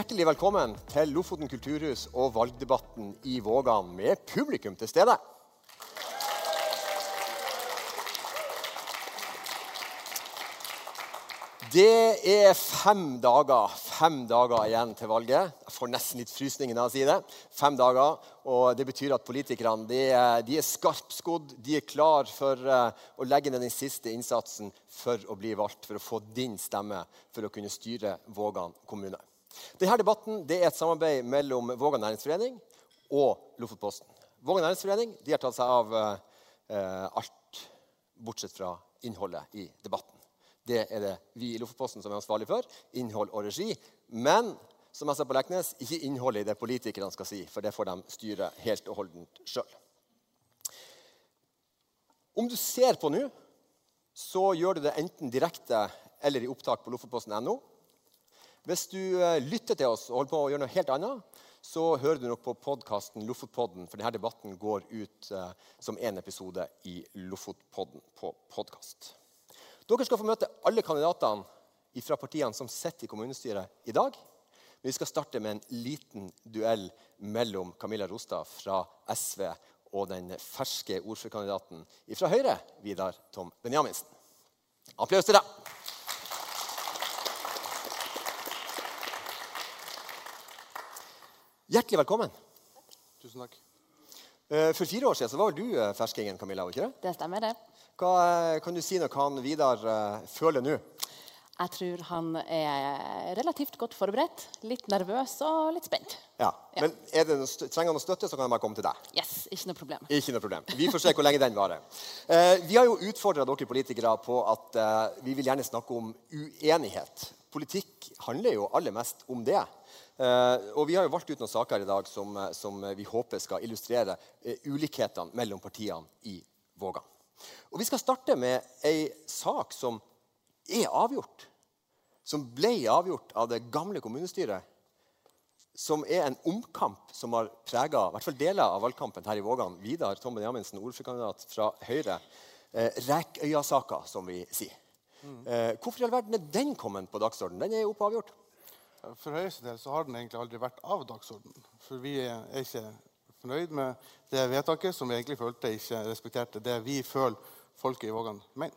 Hjertelig velkommen til Lofoten kulturhus og valgdebatten i Vågan med publikum til stede. Det er fem dager, fem dager igjen til valget. Jeg får nesten litt frysninger når jeg sier det. Fem dager, og Det betyr at politikerne de, de er skarpskodd. De er klar for uh, å legge ned den siste innsatsen for å bli valgt, for å få din stemme for å kunne styre Vågan kommune. Denne debatten det er et samarbeid mellom Våga næringsforening og Lofotposten. Våga næringsforening de har tatt seg av eh, alt bortsett fra innholdet i debatten. Det er det vi i Lofotposten som er ansvarlig for. Innhold og regi. Men som jeg sa på Leknes, ikke innholdet i det politikerne skal si, for det får de styre helt og holdent sjøl. Om du ser på nå, så gjør du det enten direkte eller i opptak på lofotposten.no. Hvis du eh, lytter til oss og holder på å gjøre noe helt annet, så hører du nok på podkasten Lofotpodden, for denne debatten går ut uh, som én episode i Lofotpodden på podkast. Dere skal få møte alle kandidatene fra partiene som sitter i kommunestyret i dag. Men vi skal starte med en liten duell mellom Camilla Rostad fra SV og den ferske ordførerkandidaten fra Høyre, Vidar Tom Benjaminsen. Applaus til deg. Hjertelig velkommen. Tusen takk. Eh, for fire år siden var du eh, ferskingen, Camilla? ikke det? Det stemmer, det. Hva, eh, kan du si noe han Vidar føler nå? Jeg tror han er relativt godt forberedt. Litt nervøs og litt spent. Ja, ja. Men trenger han noe støtte, så kan han bare komme til deg. Yes, Ikke noe problem. Ikke noe problem. Vi får se hvor lenge den varer. Vi har jo utfordra dere politikere på at vi vil gjerne snakke om uenighet. Politikk handler jo aller mest om det. Uh, og Vi har jo valgt ut noen saker i dag som, som vi håper skal illustrere ulikhetene mellom partiene i Vågan. Og Vi skal starte med ei sak som er avgjort. Som ble avgjort av det gamle kommunestyret. Som er en omkamp som har prega deler av valgkampen her i Vågan. Vidar Tom Benjaminsen, ordførerkandidat fra Høyre. Eh, Rekøya-saka, som vi sier. Mm. Eh, hvorfor i all verden er den kommet på dagsordenen? Den er jo oppavgjort. For Høyres del så har den egentlig aldri vært av dagsordenen. For vi er ikke fornøyd med det vedtaket som vi egentlig følte ikke respekterte det vi føler folket i Vågan mener.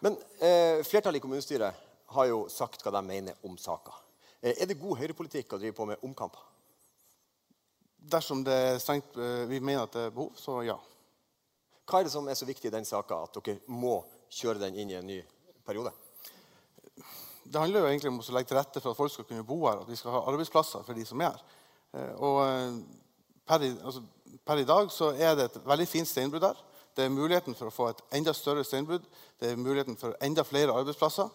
Men eh, flertallet i kommunestyret har jo sagt hva de mener om saka. Eh, er det god høyrepolitikk å drive på med omkamper? Dersom det er strengt, eh, vi mener at det er behov, så ja. Hva er det som er så viktig i den saka at dere må kjøre den inn i en ny periode? Det handler jo egentlig om å legge til rette for at folk skal kunne bo her, at vi skal ha arbeidsplasser for de som er her. Eh, og eh, per i, altså, per i dag så er det et veldig fint steinbrudd her. Det er muligheten for å få et enda større steinbrudd. Det er muligheten for enda flere arbeidsplasser.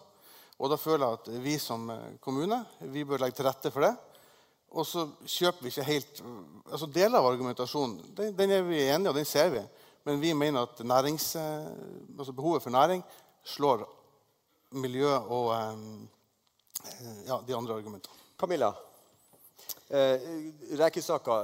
Og da føler jeg at vi som eh, kommune vi bør legge til rette for det. Og så kjøper vi ikke helt altså Deler av argumentasjonen den, den er vi enige og den ser vi. Men vi mener at nærings, altså behovet for næring slår miljø og eh, ja, de andre argumentene. Camilla, eh, Rekesaka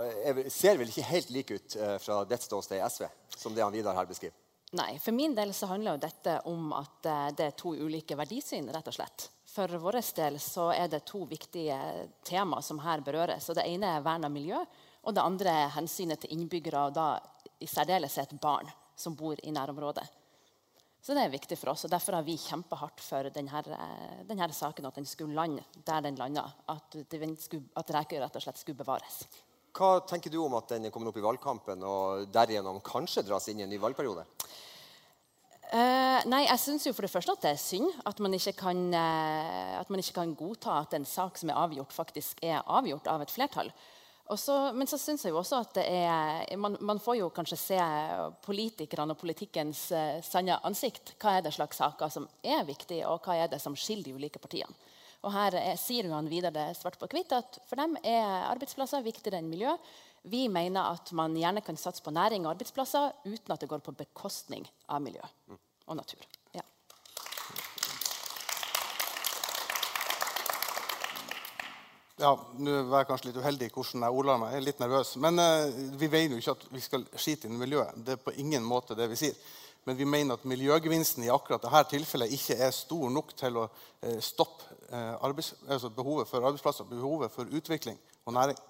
ser vel ikke helt lik ut eh, fra ditt ståsted i SV? som det han Vidar her beskriver? Nei, For min del så handler jo dette om at eh, det er to ulike verdisyn. rett og slett. For vår del så er det to viktige tema som her berøres. og Det ene er vern av miljø, og det andre er hensynet til innbyggere, og da i særdeleshet barn som bor i nærområdet. Så det er viktig for oss, og Derfor har vi kjempa hardt for denne, eh, denne, saken, at den skulle lande der den landa. At, at Rekøy rett og slett skulle bevares. Hva tenker du om at den er kommet opp i valgkampen og derigjennom kanskje dras inn i en ny valgperiode? Uh, nei, jeg syns jo for det første at det er synd at man, kan, uh, at man, ikke kan, godta at en sak som er avgjort, faktisk er avgjort av et flertall. Også, men så syns jeg jo også at det er man, man, får jo kanskje se politikerne og politikkens uh, sanne ansikt. Hva er det slags saker som er viktige, og hva er det som skiller de ulike partiene? Og her er, sier han videre svart på hvitt at for dem er arbeidsplasser viktigere enn miljø. Vi mener at man gjerne kan satse på næring og arbeidsplasser uten at det går på bekostning av miljø og natur. Ja. Nå var jeg kanskje litt uheldig i hvordan jeg ordla meg. Jeg er litt nervøs. Men eh, vi mener jo ikke at vi skal skite inn miljøet. Det er på ingen måte det vi sier men vi mener at miljøgevinsten i akkurat dette tilfellet ikke er stor nok til å eh, stoppe eh, arbeids, altså behovet for arbeidsplasser, behovet for utvikling og næring.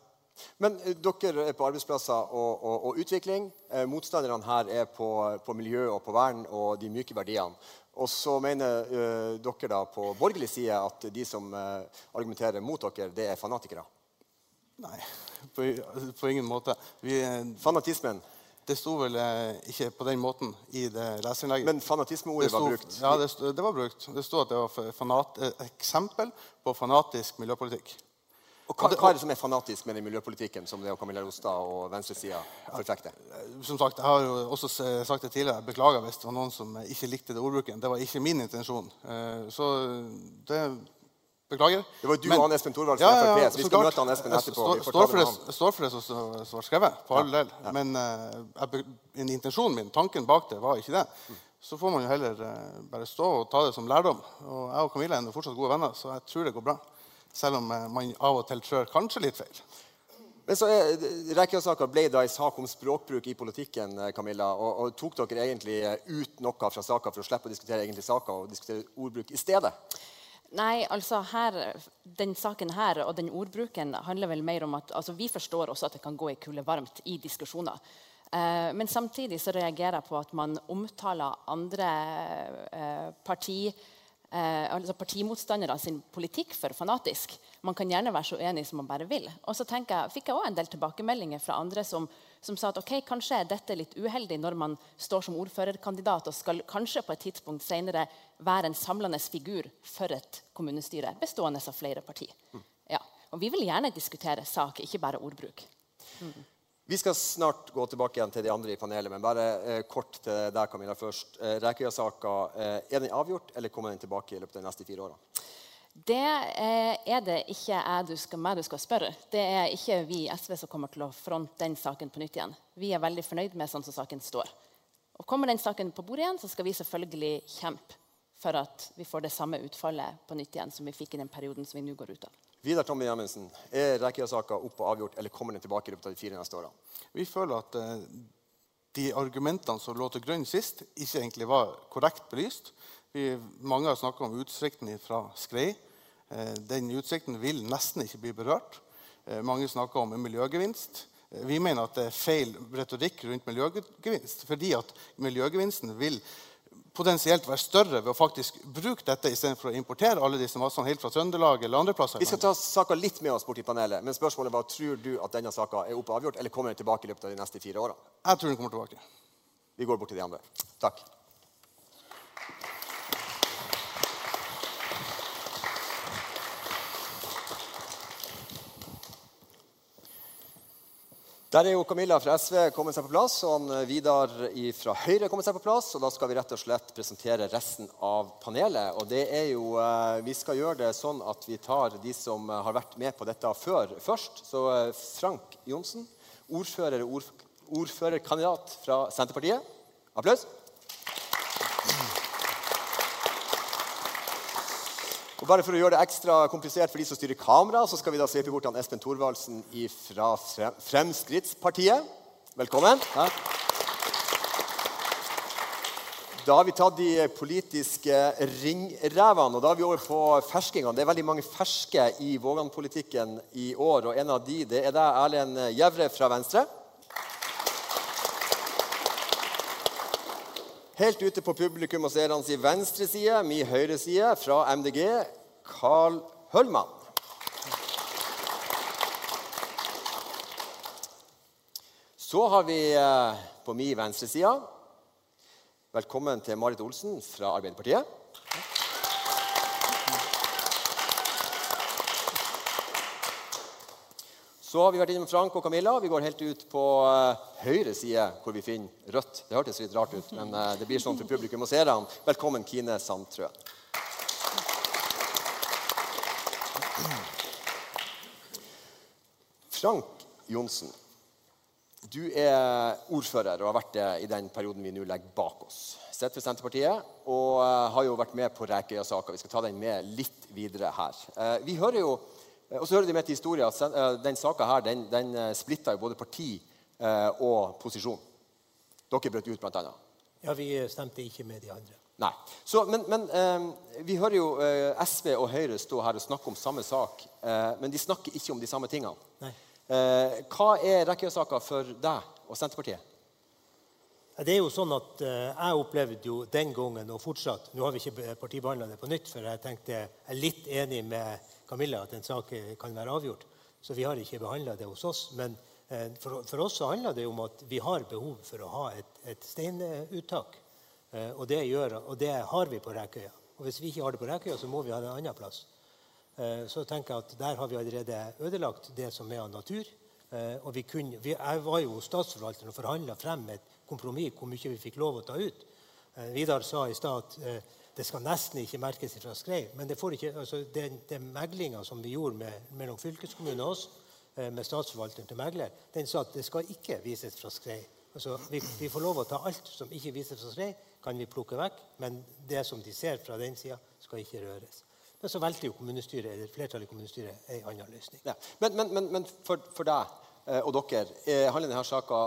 Men eh, dere er på arbeidsplasser og, og, og utvikling. Eh, motstanderne her er på, på, miljø og på vern og de myke verdiene. Og så mener uh, dere da på borgerlig side at de som uh, argumenterer mot dere, det er fanatikere? Nei, på, på ingen måte. Vi, eh, Fanatismen? Det sto vel ikke på den måten i det leserinnlegget. Men fanatismeordet var brukt? Ja, det, sto, det var brukt. Det sto at det var fanat, et eksempel på fanatisk miljøpolitikk. Og hva, hva, er det som er fanatisk med den miljøpolitikken som det og Camilla Rostad og venstresida forfekter? Som sagt, Jeg har jo også sagt det tidligere. Jeg beklager hvis det var noen som ikke likte det ordbruken. Det var ikke min intensjon. Eh, så det Beklager. Det var jo du og han Espen Thorvaldsen ja, ja, ja, Frp, så vi skal møte han Espen etterpå. Jeg står for det, står for det som var skrevet, for all del. Men uh, intensjonen min, tanken bak det, var ikke det. Så får man jo heller bare stå og ta det som lærdom. Og jeg og Camilla er fortsatt gode venner, så jeg tror det går bra. Selv om uh, man av og til trør kanskje litt feil. Men så Rekkjasaka ble da en sak om språkbruk i politikken. Camilla, og, og Tok dere egentlig ut noe fra saka for å slippe å diskutere egentlig saka og diskutere ordbruk i stedet? Nei, altså her, den saken her og den ordbruken handler vel mer om at altså Vi forstår også at det kan gå i kulde varmt i diskusjoner. Eh, men samtidig så reagerer jeg på at man omtaler andre eh, parti eh, altså partimotstandere sin politikk for fanatisk. Man kan gjerne være så uenig som man bare vil. Og så jeg, fikk jeg også en del tilbakemeldinger fra andre som, som, sa at ok, kanskje er dette litt uheldig når man står som ordførerkandidat og skal kanskje på et tidspunkt senere være en samlende figur for et kommunestyre bestående av flere partier. Ja. Og vi vil gjerne diskutere sak, ikke bare ordbruk. Mm. Vi skal snart gå tilbake igjen til de andre i panelet, men bare eh, kort til deg, Camilla, først. Eh, Rekøya-saka, eh, er den avgjort, eller kommer den tilbake i løpet av de neste fire årene? Det eh, er det ikke jeg du skal, meg du skal spørre. Det er ikke vi i SV som kommer til å fronte den saken på nytt igjen. Vi er veldig fornøyd med sånn som saken står. Og Kommer den saken på bordet igjen, så skal vi selvfølgelig kjempe for at vi får det samme utfallet på nytt igjen som vi fikk i den perioden som vi nå går ut av. Vidar Tommy Gjermundsen, er Rekia-saka opp og avgjort, eller kommer den tilbake i løpet av de fire neste årene? Vi føler at eh, de argumentene som lå til grunn sist, ikke egentlig var korrekt belyst. Vi, mange har snakka om utsikten fra Skrei. Eh, den utsikten vil nesten ikke bli berørt. Eh, mange snakker om en miljøgevinst. Vi mener at det er feil retorikk rundt miljøgevinst, fordi at miljøgevinsten vil potensielt være større ved å faktisk bruke dette istedenfor å importere alle disse massene helt fra Trøndelag eller andre plasser. Vi skal ta saka litt med oss bort i panelet, men spørsmålet var, tror du at denne saka er oppe avgjort, eller kommer den tilbake i løpet av de neste fire årene? Jeg tror den kommer tilbake. Vi går bort til de andre. Takk. Der er jo Camilla fra SV kommet seg på plass, og han eh, Vidar fra Høyre kommet seg på plass. og Da skal vi rett og slett presentere resten av panelet. og det er jo, eh, Vi skal gjøre det sånn at vi tar de som eh, har vært med på dette før, først. Så Frank Johnsen, ordfører, ordførerkandidat fra Senterpartiet. Applaus. Og bare For å gjøre det ekstra komplisert for de som styrer kamera, så skal vi da sveipe bort han Espen Thorvaldsen fra Fremskrittspartiet. Velkommen. Da har vi tatt de politiske ringrevene, og da er vi over på ferskingene. Det er veldig mange ferske i Vågan-politikken i år, og en av de det er deg, Erlend Jevre fra Venstre. Helt ute på publikum og seernes venstre side, min høyre side, fra MDG, Carl Høllmann. Så har vi eh, på min venstre side Velkommen til Marit Olsen fra Arbeiderpartiet. Så har vi vært innom Frank og Camilla. Vi går helt ut på uh, høyre side, hvor vi finner rødt. Det hørtes litt rart ut, men uh, det blir sånn for publikum å se dem. Velkommen, Kine Sandtrøen. Frank Johnsen, du er ordfører og har vært det i den perioden vi nå legger bak oss. Sett for Senterpartiet og har jo vært med på Rekøya-saka. Vi skal ta den med litt videre her. vi hører jo Eh, og så hører de med til historien at eh, den saka her den, den eh, splitta både parti og posisjon. Dere brøt ut, blant annet. Ja, vi stemte ikke med de andre. Nei. Så, men, men eh, vi hører jo eh, SV og Høyre stå her og snakke om samme sak, eh, men de snakker ikke om de samme tingene. Eh, hva er Rekkøya-saka for deg og Senterpartiet? Det er jo sånn at eh, Jeg opplevde jo den gangen og fortsatt Nå har vi ikke partibehandla det på nytt, for jeg tenkte jeg er litt enig med Camilla at en sak kan være avgjort. Så vi har ikke behandla det hos oss. Men eh, for, for, oss så handler det om at vi har behov for å ha et, et steinuttak. Eh, og det, gjør, og det har vi på Rekøya. Og hvis vi ikke har det på Rekøya, så må vi ha det en annen plass. Så tenker jeg at der har vi allerede ødelagt det som er av natur. Og vi kunne, vi, jeg var jo statsforvalteren og forhandla frem et kompromiss hvor mye vi fikk lov å ta ut. Eh, Vidar sa i stad at eh, det skal nesten ikke merkes fra skrei. Men det får ikke, altså, den, den meglinga som vi gjorde med, mellom fylkeskommunen og oss, eh, med statsforvalteren til megler, den sa at det skal ikke vises fra skrei. Altså, vi, vi, får lov å ta alt som ikke vises fra skrei, kan vi plukke vekk. Men det som de ser fra den sida, skal ikke røres. Men så valgte jo kommunestyret, eller flertallet i kommunestyret en annen løsning. Ja. Men, men, men, men for, for, deg Eh, og dere, eh, handler denne saka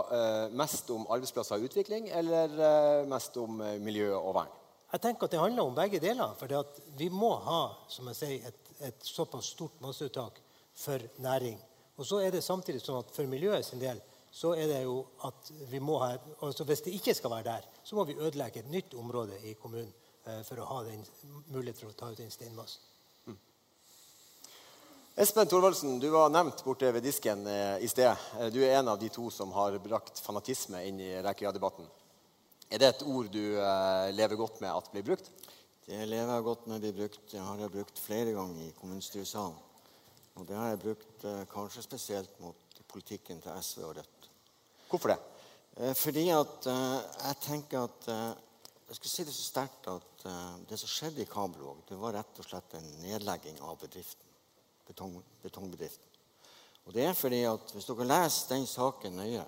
mest om arbeidsplasser og utvikling eller mest om miljø og vern? Jeg tenker at Det handler om begge deler. For vi må ha som jeg sier, et, et såpass stort masseuttak for næring. Og så er det samtidig sånn at for miljøet sin del så er det jo at vi må ha, altså Hvis det ikke skal være der, så må vi ødelegge et nytt område i kommunen for å ha den mulighet for å ta ut den steinmassen. Espen Thorvaldsen, du var nevnt borte ved disken eh, i sted. Eh, du er en av de to som har brakt fanatisme inn i Rekkøya-debatten. Er det et ord du eh, lever godt med at blir brukt? Det lever jeg godt med blir brukt. Det har jeg brukt flere ganger i kommunestyresalen. Og det har jeg brukt eh, kanskje spesielt mot politikken til SV og Rødt. Hvorfor det? Eh, fordi at jeg tenker at Jeg skal si det så sterkt at det som skjedde i Kabelvåg, det var rett og slett en nedlegging av bedriften betong, betongbedriften. Og det er fordi at Hvis dere leser den saken nøye,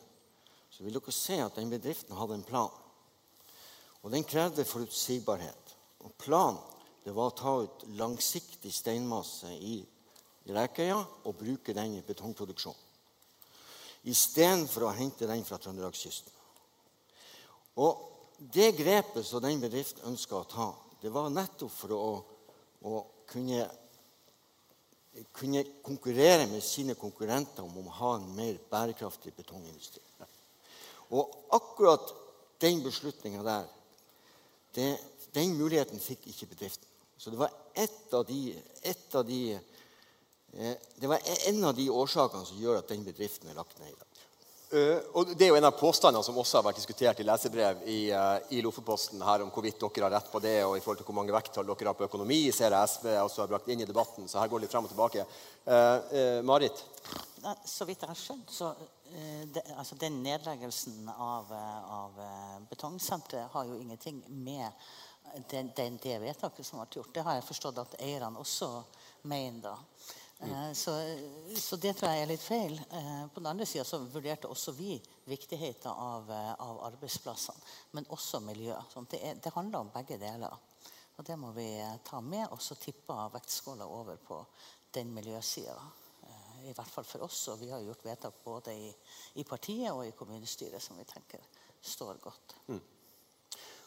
så vil dere se at den bedriften hadde en plan. Og den krevde forutsigbarhet. Og planen det var å ta ut langsiktig steinmasse i Rekøya og bruke den i betongproduksjon. Istedenfor å hente den fra Trøndelagskysten. Og det grepet som den bedriften ønska å ta, det var nettopp for å, å kunne kunne konkurrere med sine konkurrenter om å ha en mer bærekraftig betongindustri. Og akkurat den beslutninga der, det, den muligheten fikk ikke bedriften. Så det var av de, av de eh, det var en av de årsakene som gjør at den bedriften er lagt ned i dag. Uh, og Det er jo en av påstandene som også har vært diskutert i lesebrev i, uh, i Lofotposten her om hvorvidt dere har rett på det, og i forhold til hvor mange vekttall dere har på økonomi, ser jeg SV også har brakt inn i debatten. Så her går det litt frem og tilbake. Uh, Marit? Så vidt jeg har skjønt, så det, altså den nedleggelsen av, av betongsenteret har jo ingenting med den, den, det vedtaket som ble gjort. Det har jeg forstått at eierne også mener. da. Eh, så, så, det tror jeg er litt feil. Eh, på den andre sida vurderte også vi viktigheten av, eh, av arbeidsplassene, men også miljø. Sånn, det, det, handler om begge deler. Og det må vi ta med, og så tippe vektskåla over på den miljøsida. I hvert fall for oss, og vi har gjort vedtak både i, i partiet og i kommunestyret som vi tenker står godt. Mm.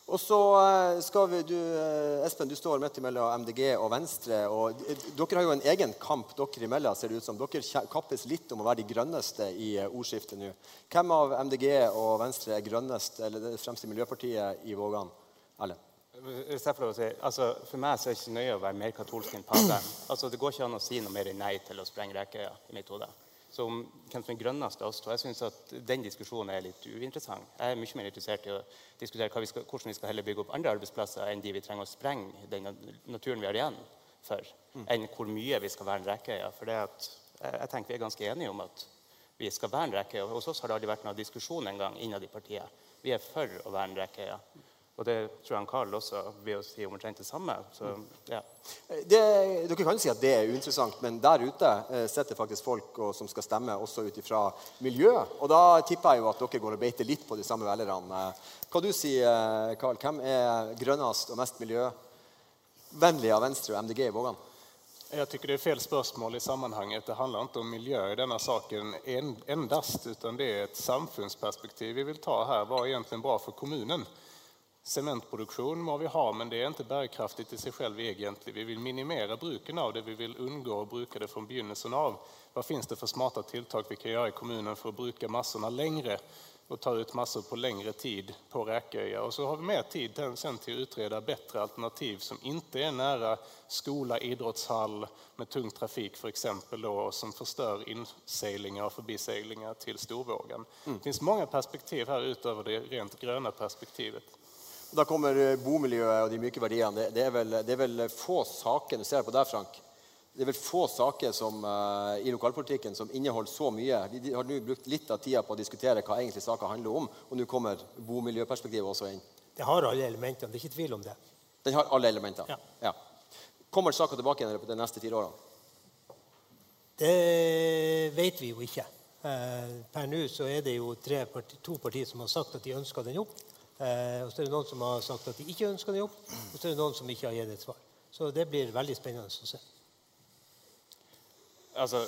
Og så eh, skal vi, du, eh, Espen, du står midt mellom MDG og Venstre. og Dere har jo en egen kamp dere imellom. ser det ut som. Dere kappes litt om å være de grønneste i eh, ordskiftet nå. Hvem av MDG og Venstre er grønnest, eller det fremste miljøpartiet i Vågan? Erlend? Si, altså, for meg så er det ikke nøye å være mer katolsk enn paven. Altså, det går ikke an å si noe mer nei til å sprenge Rekøya i mitt hode. Så om hvem som er grønnest av oss to Jeg syns at den diskusjonen er litt uinteressant. Jeg er mye mer interessert i å diskutere vi skal, hvordan vi skal heller bygge opp andre arbeidsplasser enn de vi trenger å sprenge den naturen vi har igjen for, mm. enn hvor mye vi skal verne Rekkøya. For det at, jeg tenker vi er ganske enige om at vi skal verne Rekkøya. Hos oss har det aldri vært noen diskusjon engang innad i partiet. Vi er for å verne Rekkøya. Og det tror jeg Karl også vil si omtrent det samme. Så, ja. det, dere kan jo si at det er uinteressant, men der ute eh, sitter faktisk folk og, som skal stemme også ut ifra miljø. Og da tipper jeg jo at dere går og beiter litt på de samme velgerne. Hva du sier eh, Karl? Hvem er grønnest og mest miljøvennlig av Venstre og MDG i Vågan? Jeg tycker det er fel spørsmål i sammanhanget. Det handler ikke om miljø i denne saken endast, utan det er et samfunnsperspektiv vi vil ta her. Hva er egentlig bra for kommunen? Cementproduksjon må vi ha, men det er ikke bærekraftig i seg selv egentlig. Vi vil minimere bruken av det, vi vil unngå å bruke det fra begynnelsen av. Hva finnes det for smarte tiltak vi kan gjøre i kommunen for å bruke massene lengre? Og ta ut masser på lengre tid på Räköja. Og så har vi mer tid til sen utrede bättre alternativ som ikke er nære skole, idrottshall med tung trafik f.eks., og som forstør inseglinger og forbiseilinger til Storvågen. Mm. Det fins mange perspektiv her utover det rent grønne perspektivet. Da kommer eh, bomiljøet og de myke verdiene. Det, det, er vel, det er vel få saker du ser på der, Frank, det er vel få saker som, uh, i lokalpolitikken som inneholder så mye. Vi har nå brukt litt av tida på å diskutere hva egentlig saka handler om, og nå kommer bomiljøperspektivet også inn. Det har alle elementene. Det er ikke tvil om det. Den har alle elementene? Ja. ja. Kommer saka tilbake igjen de neste fire årene? Det vet vi jo ikke. Eh, per nå så er det jo parti, to partier som har sagt at de ønsker den opp. Eh, og så er det noen som har sagt at de ikke ønsker en opp. Og så er det noen som ikke har gitt et svar. Så det blir veldig spennende å se altså,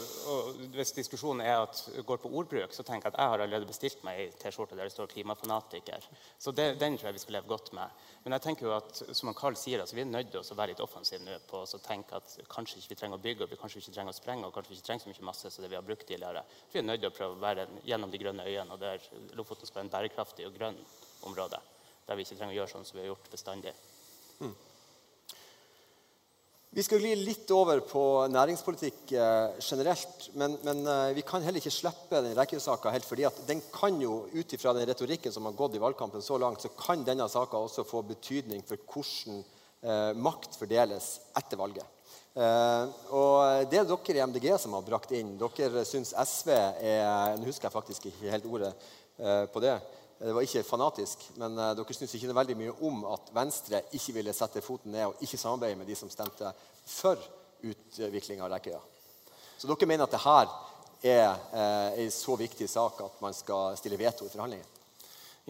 Hvis diskusjonen er at går på ordbruk, så tenker jeg at jeg har allerede bestilt meg ei T-skjorte der det står 'klimafanatiker'. Så det, den tror jeg vi skal leve godt med. Men jeg tenker jo at som Carl sier, altså, vi er nødt til å være litt offensive nå på å tenke at kanskje ikke vi trenger å bygge, og vi kanskje ikke trenger å sprenge, og kanskje vi ikke trenger så mye masse som det vi har brukt tidligere. Vi er nødt til å prøve å være gjennom de grønne øyene, og der Lofoten skal være en bærekraftig og grønn område. Der vi ikke trenger å gjøre sånn som vi har gjort bestandig. Mm. Vi skal gli litt over på næringspolitikk eh, generelt. Men, men eh, vi kan heller ikke slippe den rekkesaka helt. fordi den kan jo, Ut ifra den retorikken som har gått i valgkampen så langt, så kan denne saka også få betydning for hvordan eh, makt fordeles etter valget. Eh, og Det er dere i MDG som har brakt inn. Dere syns SV er Nå husker jeg faktisk ikke helt ordet eh, på det. Det var ikke fanatisk, men uh, dere syns ikke veldig mye om at Venstre ikke ville sette foten ned og ikke samarbeide med de som stemte for utvikling av Rekkøya. Så dere mener at dette er uh, en så viktig sak at man skal stille veto i forhandlinger?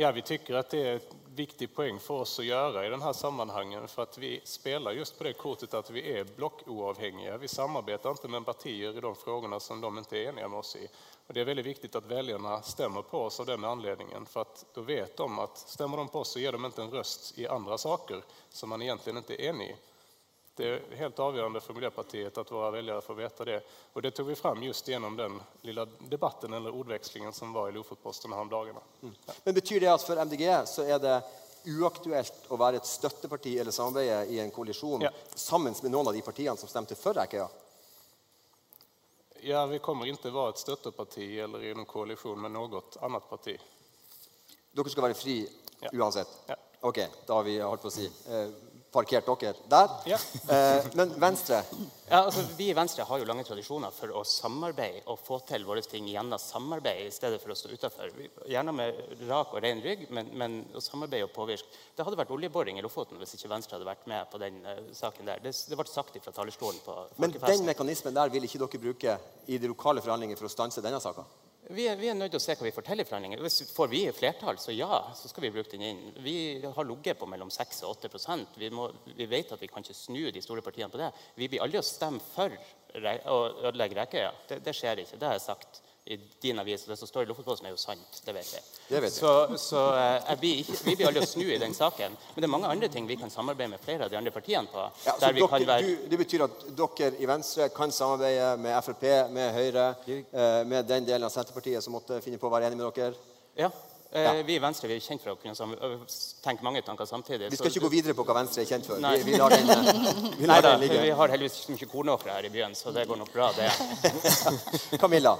Ja, vi tycker att det är ett viktigt poäng för oss att göra i den här sammanhangen för vi spelar just på det kortet att vi är blockoavhängiga. Vi samarbetar inte med partier i de frågorna som de inte är eniga med oss i. Och det är väldigt viktigt att väljarna stämmer på oss av den anledningen för att då vet de att stämmer de på oss så ger de inte en röst i andra saker som man egentligen inte är enig i. Det är helt avgörande för Miljöpartiet att våra väljare får veta det. Och det tog vi fram just genom den lilla debatten eller ordvekslingen som var i Lofotposten häromdagarna. Mm. Men betyr det att för MDG så är det uaktuelt å være et støtteparti eller samarbeide i en koalisjon ja. sammen med noen av de partiene som stemte for Eikøya? Ja, vi kommer ikke være et støtteparti eller i en koalisjon med noe annet parti. Dere skal være fri ja. uansett? Ja. Ok, da har vi holdt på å si. Parkert dere der. Ja. Eh, men Venstre? Ja, altså, vi i Venstre har jo lange tradisjoner for å samarbeide og få til våre ting gjennom samarbeid i stedet for å stå utafor. Gjerne med rak og ren rygg, men, men, å samarbeide og påvirke. Det hadde vært oljeboring i Lofoten hvis ikke Venstre hadde vært med på den uh, saken der. Det, det ble sagt fra talerstolen på Men den mekanismen der vil ikke dere bruke i de lokale forhandlinger for å stanse denne saka? Vi er, vi er, nødt til å se hva vi får til i forhandlinger. Hvis får vi flertall, så ja, så skal vi bruke den inn. Vi har ligget på mellom 6 og 8 vi, må, vi vet at vi kan ikke snu de store partiene på det. Vi blir aldri å stemme for å ødelegge Rekøya. Det, det skjer ikke. Det har jeg sagt i din avis. Det som står i Lofotposten, er jo sant. Det vet vi. Det vet så, så uh, blir ikke, vi blir aldri å snu i den saken. Men det er mange andre ting vi kan samarbeide med flere av de andre partiene på. Ja, dere, være... du, det betyr at dere i Venstre kan samarbeide med Frp, med Høyre, eh, med den delen av Senterpartiet som måtte finne på å være enig med dere? Ja. Eh, ja. Vi i Venstre vi er kjent for å kunne tenke mange tanker samtidig. Vi skal ikke gå videre på hva Venstre er kjent for. Vi, vi, lar den, vi, lar Neida, den ligge. Vi har heldigvis ikke mye kornåkre her i byen, så det går nok bra, det. Camilla,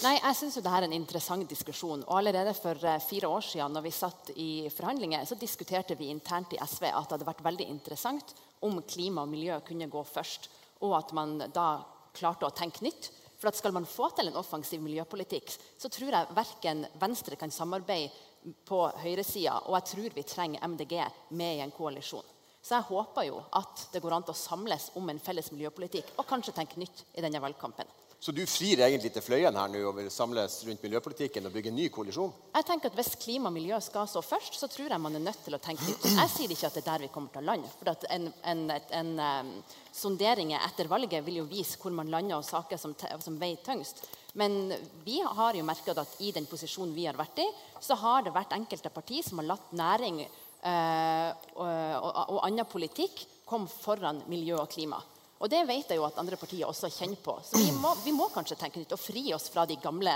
Nei, jeg synes jo det er en interessant diskusjon. Og Allerede for eh, fire år siden når vi satt i forhandlinger, så diskuterte vi internt i SV at det hadde vært veldig interessant om klima og miljø kunne gå først, og at man da klarte å tenke nytt. For at Skal man få til en offensiv miljøpolitikk, så tror jeg verken Venstre kan samarbeide på høyresida, og jeg tror vi trenger MDG med i en koalisjon. Så jeg håper jo at det går an til å samles om en felles miljøpolitikk og kanskje tenke nytt i denne valgkampen. Så du frir egentlig til fløyen her nå og vil samles rundt miljøpolitikken og bygge en ny koalisjon? Jeg tenker at Hvis klima og miljø skal stå først, så tror jeg man er nødt til å tenke litt. Jeg sier ikke at det er der vi kommer til å lande. For at en, en, en um, sondering etter valget vil jo vise hvor man lander og saker som, som veier tyngst. Men vi har jo merket at i den posisjonen vi har vært i, så har det vært enkelte partier som har latt næring eh, og, og, og annen politikk komme foran miljø og klima. Og det vet jeg jo at andre partier også kjenner på. Så vi må, vi må kanskje tenke nytt og fri oss fra de gamle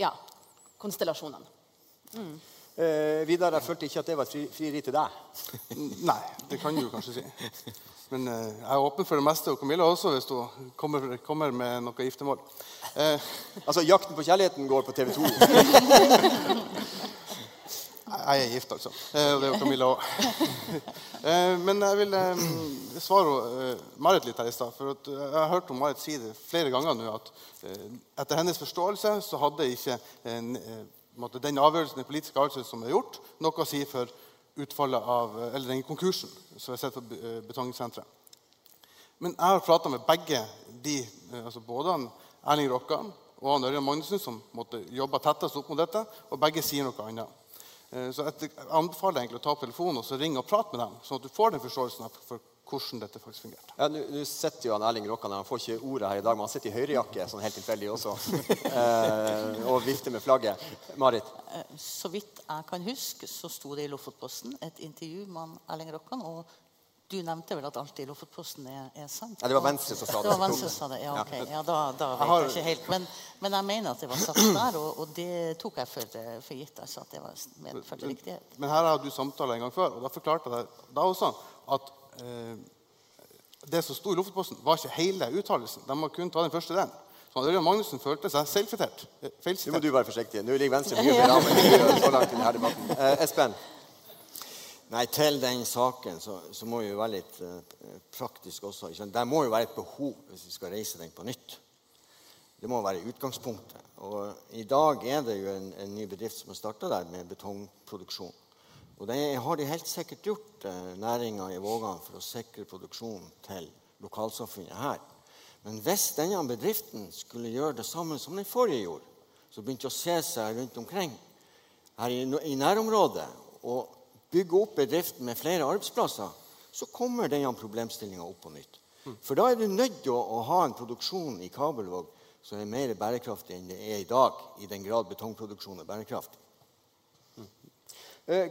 ja, konstellasjonene. Mm. Eh, Vidar, jeg følte ikke at det var et fri, frieri til deg. Nei, det kan du kanskje si. Men eh, jeg er åpen for det meste, og Camilla også, hvis hun kommer, kommer med noe giftermål. Eh. Altså, 'Jakten på kjærligheten' går på TV 2. Jeg er gift, altså. Eh, og det er jo Camilla òg. Eh, men jeg vil eh, svare Marit litt her i stad. For jeg har hørt Marit si det flere ganger nå at etter hennes forståelse så hadde ikke den avgjørelsen, den politiske avgjørelsen som er gjort, noe å si for utfallet av, eller den konkursen som er sett på betongsenteret. Men jeg har prata med begge de, altså både Erling Rokkan og Ørjan Magnussen, som måtte jobbe tettest opp mot dette, og begge sier noe annet. Eh, så jeg anbefaler egentlig å ta opp telefonen og så ringe og prate med dem, sånn at du får den forståelsen for hvordan dette faktisk fungerte. Ja, Nå sitter jo han Erling Rokkan han får ikke ordet her i dag, men han sitter i høyrejakke sånn helt tilfeldig også, eh, og vifter med flagget. Marit? Eh, så vidt jeg kan huske, så sto det i Lofotposten et intervju med Erling Rokkan. og du nevnte vel at alt i Lofotposten er, er sant? Ja, det var Venstre som sa det. Det var Venstre som sa det, ja, ok. Ja, da, da vet jeg ikke helt. Men, men, jeg mener at det var satt der, og, og det tok jeg for, for gitt. Altså, at det var medførte riktighet. Men her har du samtale en gang før, og da forklarte jeg da også at eh, det som sto i Lofotposten, var ikke hele uttalelsen. De må kun ta den første delen. Så Ørjan Magnussen følte seg selvsitert. Nå må du være forsiktig. Nå ligger Venstre mye bedre an så langt i denne debatten. Eh, Espen? Nei, Til den saken så, så må vi jo være litt eh, praktisk også. Det må jo være et behov hvis vi skal reise den på nytt. Det må være utgangspunktet. Og I dag er det jo en, en ny bedrift som har starta der med betongproduksjon. Og det har de helt sikkert gjort, eh, næringa i Vågan, for å sikre produksjonen til lokalsamfunnet her. Men hvis denne bedriften skulle gjøre det samme som den forrige gjorde, så begynte å se seg rundt omkring her i, i nærområdet og bygge opp bedriften med flere arbeidsplasser, så kommer denne problemstillinga opp på nytt. For da er du nødt til å, å ha en produksjon i Kabelvåg som er mer bærekraftig enn det er i dag, i den grad betongproduksjon er bærekraftig.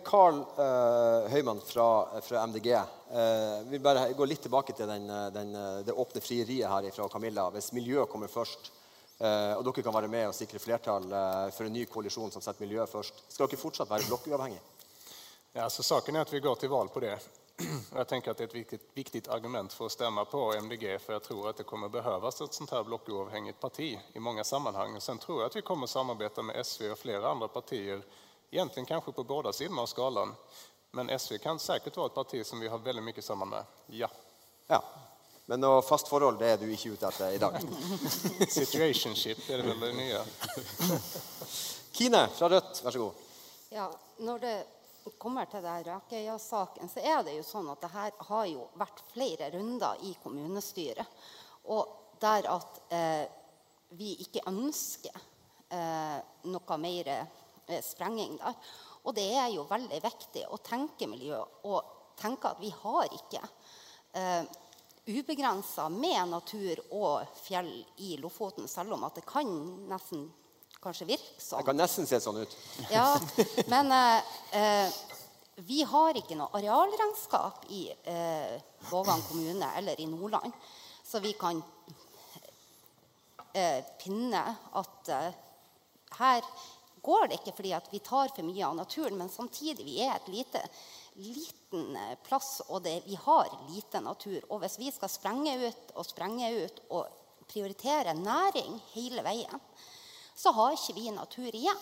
Carl mm. uh, Høymann fra, fra MDG. Uh, vil bare gå litt tilbake til den, den, det åpne frieriet her fra Camilla. Hvis miljøet kommer først, uh, og dere kan være med og sikre flertall for en ny koalisjon som setter miljøet først, skal dere fortsatt være blokkuavhengige? Ja, så saken er at vi går til val på det. Jeg tenker at det er et viktig, viktig argument for å stemme på MDG for jeg tror at det kommer behøves et sånt her blokkuavhengig parti i många Og Sen tror jeg at vi kommer samarbeide med SV og flere andre partier, egentlig kanskje på båda sider av skalan. Men SV kan säkert være et parti som vi har veldig mye sammen med. Ja. Ja. Men noe fast forhold det er du ikke ute etter i dag? Situationship er det vel det nye. Kine fra Rødt, vær så god. Ja, når det kommer til Rakøya-saken, så er det jo sånn at det her har jo vært flere runder i kommunestyret. Og der at eh, vi ikke ønsker eh, noe mer eh, sprenging der. Og det er jo veldig viktig å tenke miljø og tenke at vi har ikke eh, ubegrensa med natur og fjell i Lofoten, selv om at det kan nesten kanskje virke sånn. Det kan nesten se sånn ut. Ja, men eh, eh, vi har ikke noe arealregnskap i eh, Vågan kommune eller i Nordland, så vi kan eh, pinne at eh, her går det ikke fordi vi tar for mye av naturen, men samtidig vi er et lite, liten eh, plass, og det, vi har lite natur. Og hvis vi skal sprenge ut og sprenge ut og prioritere næring hele veien, så har ikke vi natur igjen.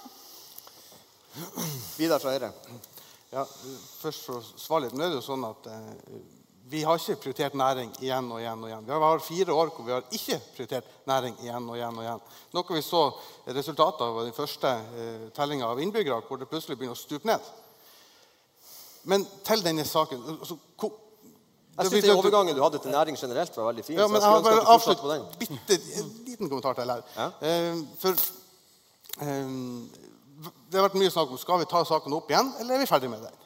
Vidar fra Høyre. Ja, først for å svare litt. Nå er det jo sånn at eh, vi har ikke prioritert næring igjen og igjen. og igjen. Vi har fire år hvor vi har ikke prioritert næring igjen og igjen. og igjen. Noe vi så resultatet av den første eh, tellinga av innbyggere, hvor det plutselig begynner å stupe ned. Men til denne saken altså, hvor, jeg syns den overgangen du hadde til næring generelt, var veldig fin. Ja, men jeg, jeg har bare avslutt bitte en liten kommentar til her. Ja? Eh, for det har vært mye snakk om skal vi ta saken opp igjen, eller er vi ferdig med den.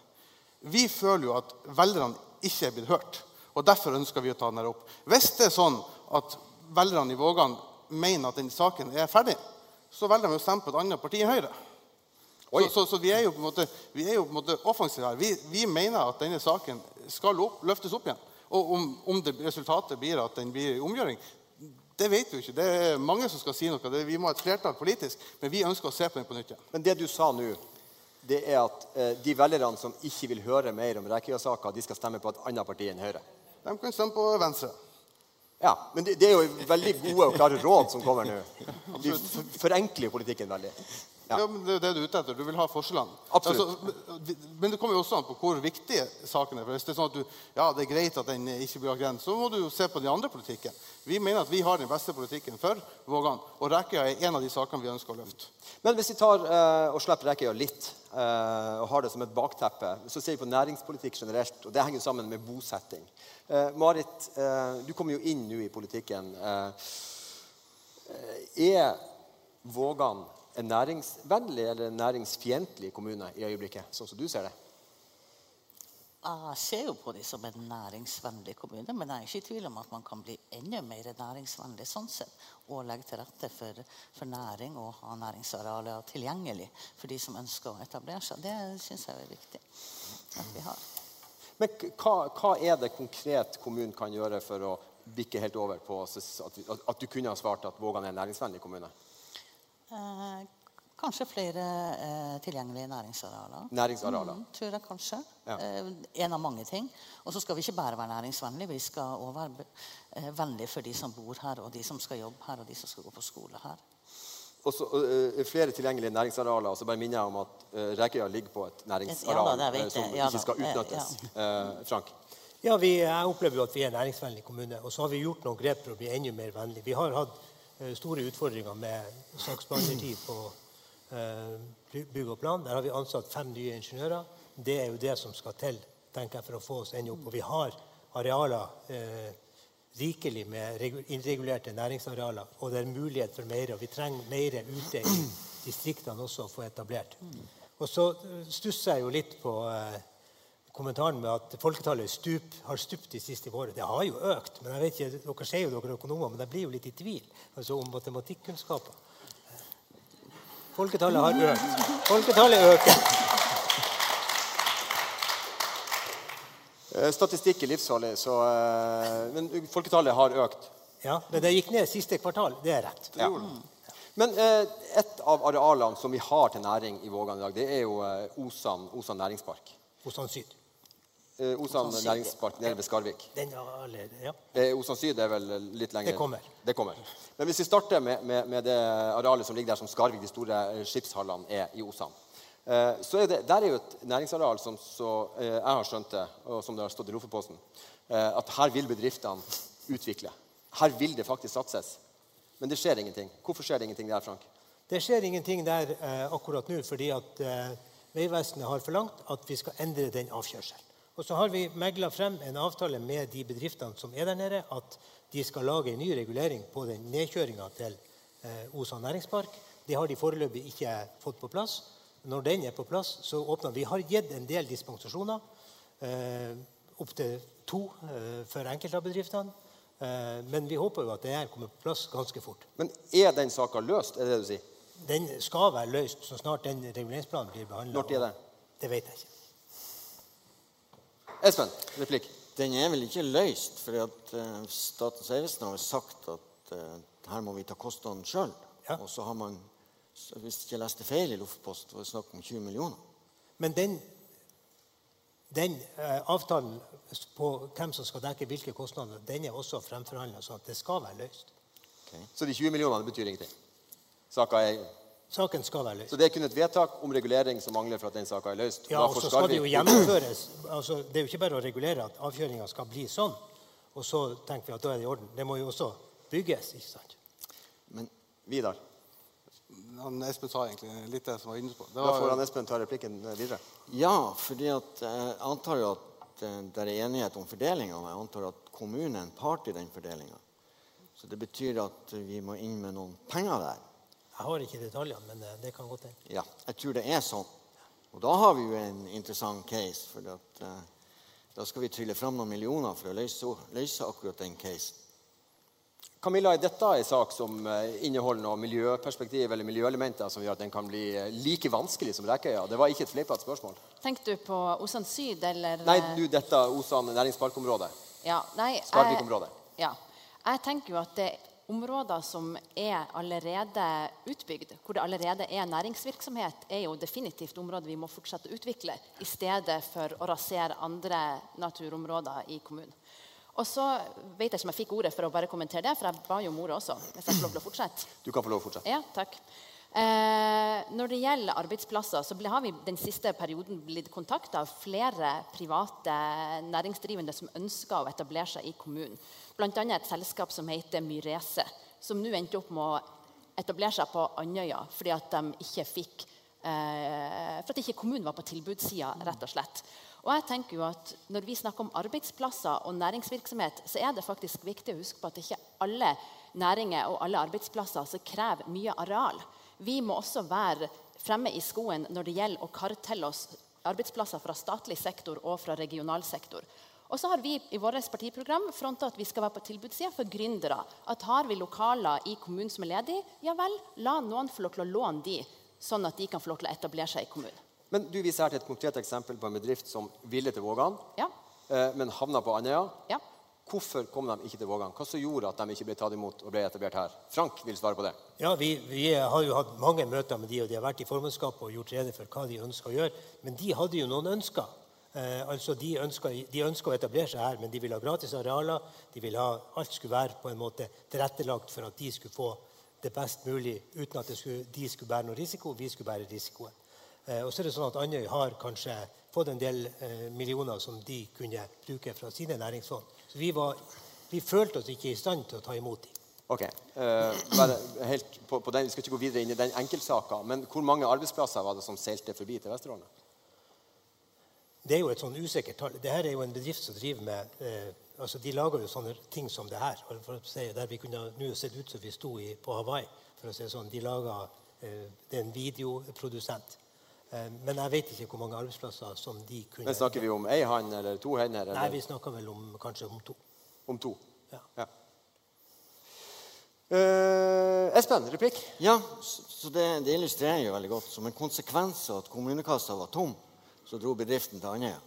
Vi føler jo at velgerne ikke er blitt hørt, og derfor ønsker vi å ta den her opp. Hvis det er sånn at velgerne i Vågan mener at den saken er ferdig, så velger de å stemme på et annet parti enn Høyre. Så, så, så vi er jo på en måte, vi er offensive her. Vi, vi mener at denne saken skal opp, løftes opp igjen. Og om, om det, resultatet blir at den blir omgjøring, det vet vi ikke. Det er mange som skal si noe. Vi må ha et flertall politisk, men vi ønsker å se på den på nytt igjen. Men det du sa nå, det er at eh, de velgerne som ikke vil høre mer om Rekkøya-saka, de skal stemme på et annet parti enn Høyre. De kan stemme på Venstre. Ja, men det, det er jo veldig gode og klare råd som kommer nå. De forenkler politikken veldig. Ja. Ja. men Det er jo det du er ute etter. Du vil ha forskjellene. Absolutt. Altså, men- det kommer jo også an på hvor viktige saken er. For Hvis det er sånn at du, ja, det er greit at den ikke blir grenset, så må du jo se på den andre politikken. Vi mener at vi har den beste politikken for Vågan, og Rekøya er en av de sakene vi ønsker å løfte. Men hvis vi tar eh, og slipper Rekøya litt, eh, og har det som et bakteppe, så ser vi på næringspolitikk generelt, og det henger sammen med bosetting. Eh, Marit, eh, du kommer jo inn nå i politikken. Eh, er Vågan en næringsvennlig eller en næringsfiendtlig kommune i øyeblikket, sånn som du ser det? Jeg ser jo på dem som en næringsvennlig kommune, men jeg er ikke i tvil om at man kan bli enda mer næringsvennlig sånn sett, og legge til rette for, for næring og ha næringsarealer tilgjengelig for de som ønsker å etablere seg. Det syns jeg er viktig at vi har. Men hva, hva er det konkret kommunen kan gjøre for å bikke helt over på at, at, du kunne ha svart at Vågan er en næringsvennlig kommune? Eh, kanskje flere eh, tilgjengelige næringsarealer. Næringsarealer. Mm, tror jeg kanskje. Ja. Eh, en av mange ting. Og så skal vi ikke bare være næringsvennlige, vi skal også være eh, vennlige for de som bor her, og de som skal jobbe her, og de som skal gå på skole her. Og så øh, flere tilgjengelige næringsarealer. og så bare minner jeg om at Rekkøya ligger på et næringsareal Ja da, som. Ja ikke skal Eh, utnyttes. Eh, Frank? Ja, vi, Jeg opplever jo at vi er en næringsvennlig kommune. Og så har vi gjort noen grep for å bli enda mer vennlig. Vi har hatt eh, store utfordringer med saksbehandlertid på eh, bygg og plan. Der har vi ansatt fem nye ingeniører. Det er jo det som skal til tenker jeg, for å få oss ennå opp. Og vi har arealer eh, rikelig med regu- innregulerte næringsarealer. Og det er mulighet for mer. Og vi trenger mer ute i distriktene også å få etablert. Og så eh, stusser jeg jo litt på eh, kommentaren med at folketallet stup, har stupt de siste årene. Det har jo økt. men jeg vet ikke, Dere sier jo dere er økonomer, men jeg blir jo litt i tvil altså om matematikkunnskaper. Folketallet har økt. Folketallet øker. Eh, Statistikk er livsfarlig, så, eh, men folketallet har økt. Ja, Men det gikk ned siste kvartal. Det er rett. Ja. Men eh, et av arealene som vi har til næring i Vågan i dag, det er jo Osan, Osan næringspark. Osan Syd. Eh, Osan næringspark nede ved Skarvik. Den har alle, ja. Eh, Osan Syd er vel litt lenger Det kommer. Det kommer. Men hvis vi starter med, med, med det arealet som ligger der som Skarvik, de store eh, skipshallene, er i Osan. Eh, så er det, Der er jo et næringsareal som så, eh, jeg har skjønt det, og som det har stått i Lofoposten, eh, at her vil bedriftene utvikle. Her vil det faktisk satses. Men det skjer ingenting. Hvorfor skjer det ingenting der, Frank? Det skjer ingenting der eh, akkurat nå fordi at eh, Vegvesenet har forlangt at vi skal endre den avkjørselen. Og så har vi megla frem en avtale med de bedriftene som er der nede, at de skal lage en ny regulering på den nedkjøringa til eh, Osa næringspark. Det har de foreløpig ikke fått på plass. Når den er på plass, så åpner vi. Har gitt en del dispensasjoner. Eh, Opptil to eh, for enkelte av bedriftene. Eh, men vi håper jo at det her kommer på plass ganske fort. Men er den saka løst? er det det du sier? Den skal være løst så snart den reguleringsplanen blir behandla. Når er det? Det vet jeg ikke. Espen, replikk. Den er vel ikke løst, for at uh, Statens vegvesen har sagt at uh, her må vi ta kostnaden sjøl. Ja. Og så har man, så hvis jeg ikke leste feil i Luftpost, var det snakk om 20 millioner. Men den, den uh, avtalen på hvem som skal dekke hvilke kostnader, den er også fremforhandla, så det skal være løst. Så de 20 millionene betyr ingenting? Saka er, Saken skal være løst. så det er kun et vedtak om regulering som mangler for at den saka er løst? Ja, og så skal det jo gjennomføres. Altså, det er jo ikke bare å regulere at avkjøringa skal bli sånn, og så tenker vi at da er det i orden. Det må jo også bygges. ikke sant? Men Vidar. Han Espen sa egentlig litt det som var inne på. Da får han Espen ta replikken videre. ja, fordi at eh, jeg antar jo at eh, det er enighet om fordelinga. Jeg antar at kommunen er en part i den fordelinga. Så det betyr at vi må inn med noen penger der. Jeg har ikke detaljene, men eh, det kan godt hende. Ja, jeg tror det er sånn. Og da har vi jo en interessant case. For at, uh, da skal vi trylle fram noen millioner for å løse, løse akkurat den casen. Camilla, er dette en sak som eh, inneholder noe miljøperspektiv eller miljøelementer som gjør at den kan bli like vanskelig som Rekøya? Det var ikke et fleipete spørsmål. Tenker du på Osan syd, eller Nei, du, dette Osan næringsparkområde. Ja, nei, jeg- Skarvik-området. Ja. Jeg tenker jo at det områder som er allerede utbygd, hvor det allerede er næringsvirksomhet, er jo definitivt områder vi må fortsette å utvikle, i stedet for å rasere andre naturområder i kommunen. Og så vet jeg ikke om jeg fikk ordet for å bare kommentere det, for jeg ba jo om ordet også. hvis jeg får lov til å fortsette. Du kan få lov til å fortsette. Ja, takk. Eh, når det gjelder arbeidsplasser, så ble- har vi den siste perioden blitt kontakta av flere private næringsdrivende som ønsker å etablere seg i kommunen. Bl.a. et selskap som heter Myrese, som nå endte opp med å etablere seg på Andøya fordi at de ikke fikk eh, For at ikke kommunen var på tilbudssida, rett og slett. Og jeg tenker jo at Når vi snakker om arbeidsplasser og næringsvirksomhet, så er det faktisk viktig å huske på at ikke alle næringer og alle arbeidsplasser som krever mye areal. Vi må også være fremme i skoen når det gjelder å kartelle oss arbeidsplasser fra statlig sektor og fra regional sektor. Og så har vi i vårt partiprogram fronta at vi skal være på tilbudssida for gründere. At har vi lokaler i kommunen som er ledige, ja vel, la noen få lov til å låne de, sånn at de kan få lov til å etablere seg i kommunen. Men du viser her til et konkret eksempel på en bedrift som ville til Vågan, Ja, eh, men havna på Andøya. ja. Hvorfor kom de ikke til Vågan? Hva som gjorde at de ikke ble tatt imot og ble etablert her? Frank vil svare på det. Ja, vi, vi har jo hatt mange møter med de, og de har vært i formannskapet og gjort rede for hva de ønsker å gjøre. Men de hadde jo noen ønsker. Eh, altså de ønsker, de ønsker å etablere seg her, men de vil ha gratis arealer. De vil ha, alt skulle være på en måte tilrettelagt for at de skulle få det best mulig uten at skulle, de skulle bære noe risiko. Vi skulle bære risikoen. Eh, og så er det sånn at Andøy har kanskje fått en del eh, millioner som de kunne bruke fra sine næringsfond. Så vi, var, vi følte oss ikke i stand til å ta imot dem. Ok, eh, bare helt på, på den, Vi skal ikke gå videre inn i den enkeltsaka, men hvor mange arbeidsplasser var det som seilte forbi til Vesterålen? Det er jo et sånn usikkert tall. Dette er jo en bedrift som driver med eh, altså De lager jo sånne ting som det her. For å si, der vi kunne nå sett ut som vi sto i, på Hawaii. for å si sånn. De lager, eh, Det er en videoprodusent. Eh, men jeg vet ikke hvor mange arbeidsplasser som de kunne Men Snakker vi om ei hånd eller to hender? Eller Nei, vi snakker vel om kanskje om to. om to? Ja. Ja. Uh, Espen, replikk? Ja, så så det, det illustrerer jo veldig godt. Som en konsekvens av at kommunekassa var tom, så dro bedriften til Andøya.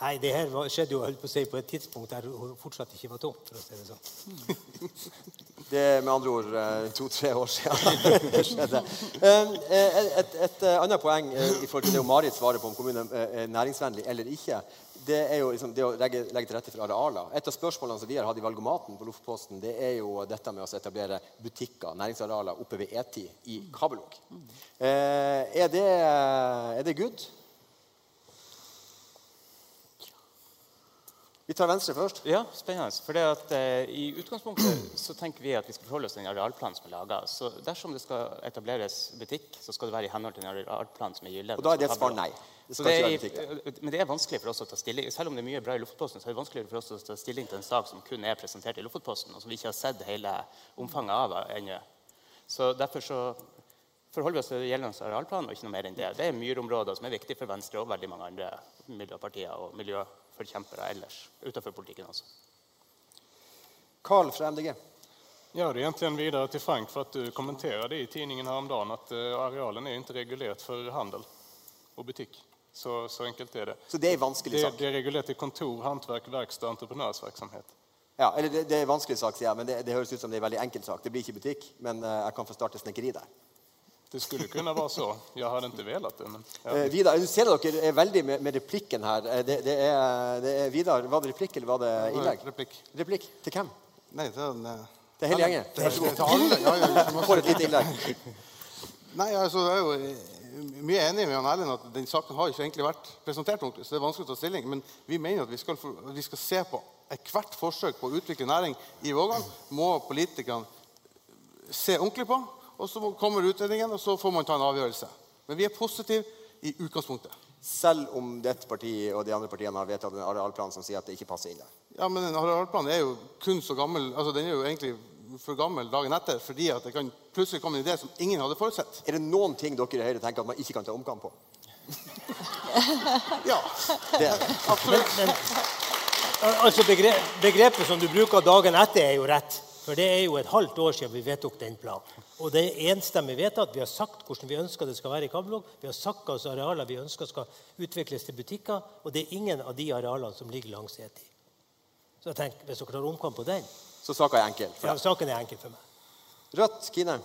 Nei, det her skjedde jo på, si, på et tidspunkt der hun fortsatt ikke var tom. for å si det sånn. Det er med andre ord eh, to-tre år siden det skjedde. Eh, eh, Et, et eh, annet poeng i forhold til det Marit svarer på om kommunen er næringsvennlig eller ikke, det er jo liksom det å legge, legge til rette for arealer. Et av spørsmålene som vi har hatt i valgomaten på Lofoposten, det er jo dette med å etablere butikker, næringsarealer, oppe ved E10 i Kabelvåg. Eh, er, det, er det good? Vi tar Venstre først. Ja, spennende. For det at, eh, I utgangspunktet så tenker vi at vi skal forholde oss til den arealplanen som er laga. Så dersom det skal etableres butikk, så skal det være i henhold til den arealplanen som er gyldig. Og da er det et svar nei. Det det er, men det er vanskelig for oss å ta stilling Selv om det er mye bra i Lofotposten, så er det vanskeligere for oss å ta stilling til en sak som kun er presentert i Lofotposten, og som vi ikke har sett hele omfanget av ennå. Så derfor så forholder vi oss til gjeldende arealplan og ikke noe mer enn det. Det er myrområder som er viktige for Venstre og veldig mange andre miljøpartier og miljøforkjempere ellers utenfor politikken altså. Carl fra MDG. Ja, det egentlig en videre til Frank for at du kommenterade i tidningen her om dagen at arealen er ikke regulert for handel og butikk. Så, så enkelt er det. Så det er en vanskelig sak. det er regulert til kontor, hantverk, verkstad, entreprenörsverksamhet. Ja, eller det, det er en vanskelig sak, sier jeg, men det, det høres ut som det er en veldig enkel sak. Det blir ikke butikk, men eh, jeg kan få starte snekkeri der. Det skulle kunne være så. Jeg har ikke velat det. Men, ja. Eh, Vidar, du ser at dere er veldig med, med replikken her. Eh, Det, det, er, det er Vidar, Var det replikk, eller var det innlegg? Replikk. Replikk til hvem? Nei, til den eh, Til hele gjengen? Til, til alle. Ja, ja, ja, Får et lite innlegg. Nei, altså, jeg er jo mye enig med Jan Erlend at den saken har ikke egentlig vært presentert ordentlig. så det er vanskelig å ta stilling, Men vi mener at vi skal, vi skal se på ethvert forsøk på å utvikle næring i Vågan. må politikerne se ordentlig på. Og Så kommer utredningen, og så får man ta en avgjørelse. Men vi er positive i utgangspunktet. Selv om dette partiet og de andre partiene har vedtatt en arealplan som sier at det ikke passer inn der. Ja, men en arealplan er jo kun så gammel altså Den er jo egentlig for gammel dagen etter fordi at det kan plutselig komme en idé som ingen hadde forutsett. Er det noen ting dere i Høyre tenker at man ikke kan ta omkamp på? Ja, Det. absolutt. Men Altså begrepet, Begrepet som du bruker dagen etter, er jo rett. For det er jo et halvt år siden vi vedtok den planen. Og det er enstemmig vedtatt. Vi har sagt hvordan vi ønsker det skal være i Kabelvåg. Vi har sagt hvilke arealer vi ønsker skal utvikles til butikker. Og det er ingen av de arealene som ligger langs E10. Så jeg tenker, hvis dere tar omkamp på den Så saken er enkel. ja, Saken er enkel for meg. Rødt, Kine.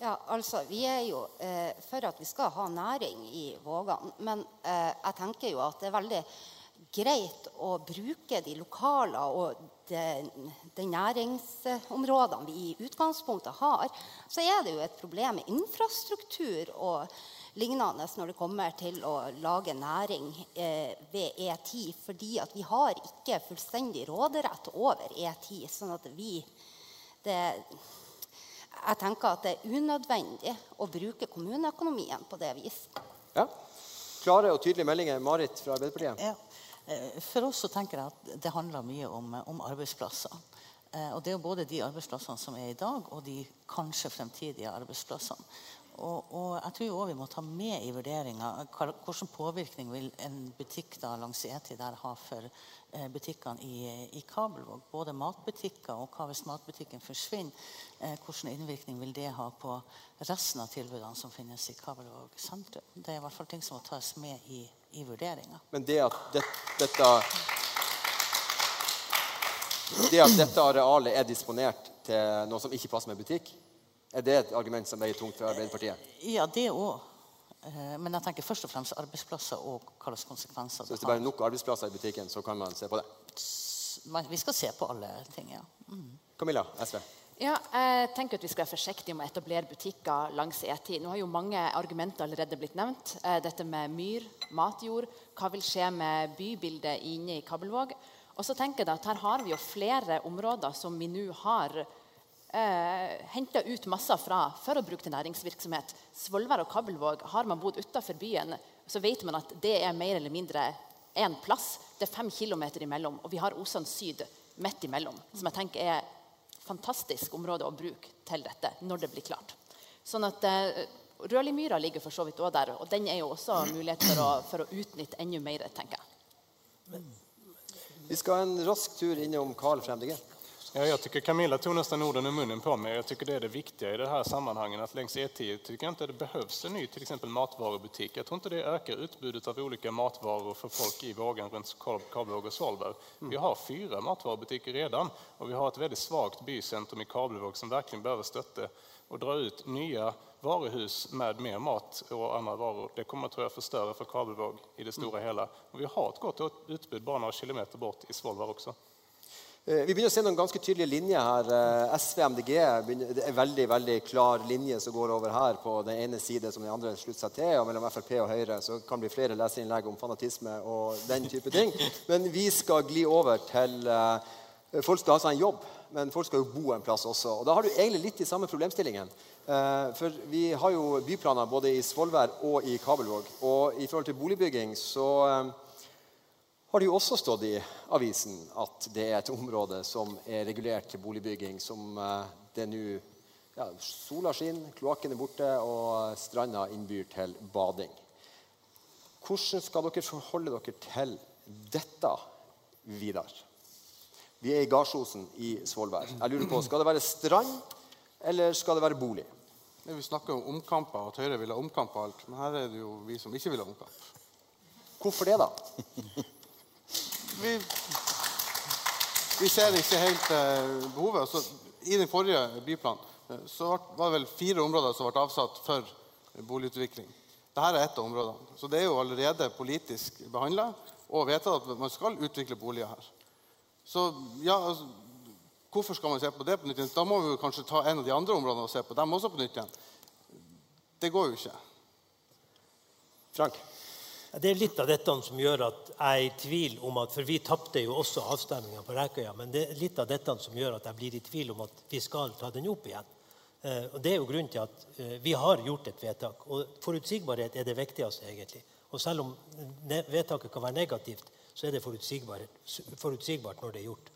Ja, altså, Vi er jo eh, for at vi skal ha næring i Vågan. Men eh, jeg tenker jo at det er veldig greit å bruke de lokale og de, de næringsområdene vi i utgangspunktet har. Så er det jo et problem med infrastruktur og lignende når det kommer til å lage næring eh, ved E10. Fordi at vi har ikke fullstendig råderett over E10. sånn at vi det, jeg tenker at det er unødvendig å bruke kommuneøkonomien på det viset. Ja. Klare og tydelige meldinger. Marit fra Arbeiderpartiet. Ja. Eh, For oss så tenker jeg at det handler mye om, om arbeidsplasser. Eh, Og det er jo både de arbeidsplassene som er i dag, og de kanskje fremtidige arbeidsplassene. Og, og jeg tror også vi må ta med i vurderinga hvilken påvirkning vil en butikk da langs E10 der ha for eh, butikkene i, i Kabelvåg. Både matbutikker og hva hvis matbutikken forsvinner. Eh, hvilken innvirkning vil det ha på resten av tilbudene som finnes i Kabelvåg sentrum. Det er i hvert fall ting som må tas med i, i vurderinga. Men det at det, dette Det at dette arealet er disponert til noe som ikke passer med butikk, er det et argument som veier tungt for Arbeiderpartiet? Ja, det òg. Men jeg tenker først og fremst arbeidsplasser og hva slags konsekvenser Så hvis det bare er nok arbeidsplasser i butikken, så kan man se på det? Vi skal se på alle ting, ja. Camilla, SV. Ja, jeg tenker at Vi skal være forsiktige med å etablere butikker langs E10. Nå har jo mange argumenter allerede blitt nevnt. Eh, Dette med myr, matjord. Hva vil skje med bybildet inne i Kabelvåg? Og så tenker jeg at Her har vi jo flere områder som vi nå har eh, henta ut masser fra for å bruke til næringsvirksomhet. Svolvær og Kabelvåg har man bodd utafor byen, så vet man at det er mer eller mindre én plass. Det er fem kilometer imellom, og vi har Osan syd midt imellom. Som jeg tenker er fantastisk område å bruke til dette når det blir klart. Sånn at eh, Rødlimyra ligger for så vidt også der, og den er jo også mulighet for å, for å utnytte enda mer, tenker jeg. Vi skal en rask tur innom Carl fra MDG. Ja, jag tycker Camilla tog nästan orden ur munnen på mig. Jag tycker det är det viktiga i det här sammanhanget. Att längs E10 tycker jag inte det behövs en ny till exempel matvarubutik. Jag tror inte det ökar utbudet av olika matvaror för folk i Vågan runt Kab- Kabelvåg och Svalberg. Vi har fyra matvarubutiker redan och vi har ett väldigt svagt bycentrum i Kabelvåg som verkligen behöver stötte och dra ut nya varuhus med mer mat och andra varor. Det kommer tror jag förstöra för Kabelvåg i det stora hela. Och vi har ett gott utbud bara några kilometer bort i Svalbard också. Eh, Vi begynner å se noen ganske tydelige linjer her. Eh, SV MDG det er veldig veldig klar linje som går over her på den ene side som den andre slutter seg til. Og mellom Frp og Høyre så kan det bli flere leserinnlegg om fanatisme og den type ting. Men vi skal gli over til eh, Folk skal ha seg en jobb, men folk skal jo bo en plass også. Og da har du egentlig litt de samme problemstillingen. For vi har jo byplaner både i Svolvær og i Kabelvåg. Og i forhold til boligbygging så har det jo også stått i avisen at det er et område som er regulert til boligbygging, som eh, det nå ja, Sola skinner, kloakken er borte, og stranda innbyr til bading. Hvordan skal dere forholde dere til dette, Vidar? Vi er i Gardsosen i Svolvær. Jeg lurer på, Skal det være strand, eller skal det være bolig? Vi snakker om omkamper, at Høyre vil ha omkamp på alt. Men her er det jo vi som ikke vil ha omkamp. Hvorfor det, da? Vi, vi ser ikke helt eh, behovet. Altså, I den forrige byplanen eh, så var det vel fire områder som ble avsatt for boligutvikling. Dette er ett av områdene. Så det er jo allerede politisk behandla og vedtatt at man skal utvikle boliger her. Så ja, altså, hvorfor skal man se på det på nytt igjen? Da må vi kanskje ta en av de andre områdene og se på dem også på nytt igjen. Det går jo ikke. Frank? Det er litt av dette som gjør at jeg er i tvil om at For vi tapte jo også avstemninga på Rekøya. Men det er litt av dette som gjør at jeg blir i tvil om at vi skal ta den opp igjen. Eh, og Det er jo grunnen til at eh, vi har gjort et vedtak. Og forutsigbarhet er det viktigste, egentlig. Og selv om vedtaket kan være negativt, så er det forutsigbart når det er gjort.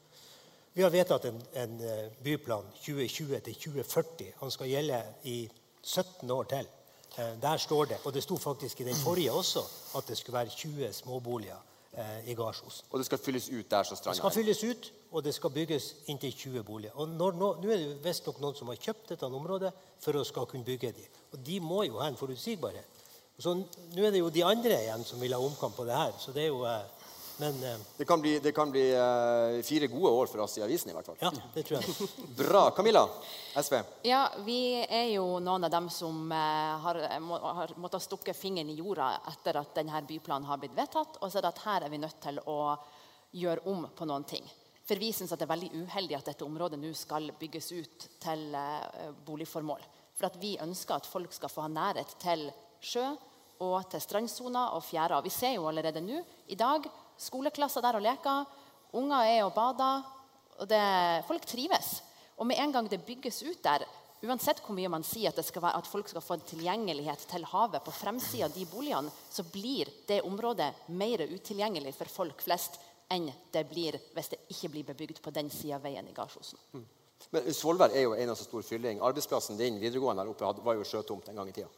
Vi har vedtatt en, en eh, byplan 2020 til 2040. Han skal gjelde i 17 år til. Eh, Der står det, og det sto faktisk i den forrige også, at det skulle være 20 småboliger eh, i Gardsosen. Og det skal fylles ut der så Det skal fylles ut, og det skal bygges inntil 20 boliger. Og nå, er det visstnok noen som har kjøpt dette området for å skal kunne bygge de. Og de må jo ha en forutsigbarhet. Så nå er det jo de andre igjen som vil ha omkamp på det her. Så det er jo, eh, men eh, Det kan bli, det kan bli uh, fire gode år for oss i avisen i hvert fall. ja, det tror jeg. Bra. Camilla, SV. Ja, vi er jo noen av dem som eh, har, må, har måttet stukke fingeren i jorda etter at denne byplanen har blitt vedtatt, og sett at her er vi nødt til å gjøre om på noen ting. For vi syns det er veldig uheldig at dette området nå skal bygges ut til boligformål. For at vi ønsker at folk skal få ha nærhet til sjø og til strandsoner og fjærer. Vi ser jo allerede nå i dag skoleklasser der og leker. Unger er og bader. Og det, folk trives. Og med en gang det bygges ut der, uansett hvor mye man sier at, være, at folk skal få en tilgjengelighet til havet på fremsida av de boligene, så blir det området mer utilgjengelig for folk flest enn det blir hvis det ikke blir bebygd på den sida av veien i Gardsosen. Men Svolvær er jo en av så stor fylling. Arbeidsplassen din videregående her oppe var jo sjøtomt en gang i tida.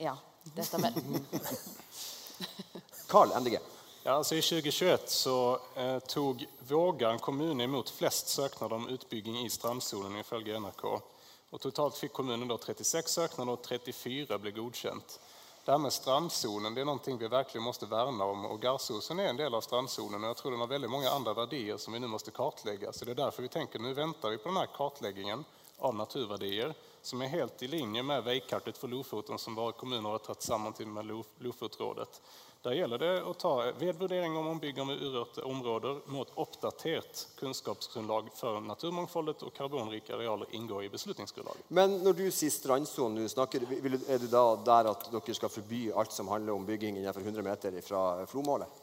Ja, det stemmer. Carl, MDG. Ja, alltså I 2021 så eh, tog Vågan kommun emot flest söknader om utbygging i strandzonen ifølge NRK. Och totalt fick kommunen då 36 söknader och 34 blev godkänt. Det här med strandzonen det är någonting vi verkligen måste värna om. Och Garsosen är en del av strandzonen och jag tror den har väldigt många andra värdier som vi nu måste kartlägga. Så det är därför vi tänker nu väntar vi på den här kartläggningen av naturvärdier som är helt i linje med vägkartet för Lofoten som våra kommuner har tagit samman till med Lo- Lofotrådet. Där gjelder det å ta vedvurdering om ombygging av urørte områder mot oppdatert kunnskapsgrunnlag for naturmangfoldet og karbonrike arealer inngår i beslutningsgrunnlaget. Men når du sier strandsonen, snakker, er du da der at dere skal forby alt som handler om bygging innenfor 100 meter fra flomålet?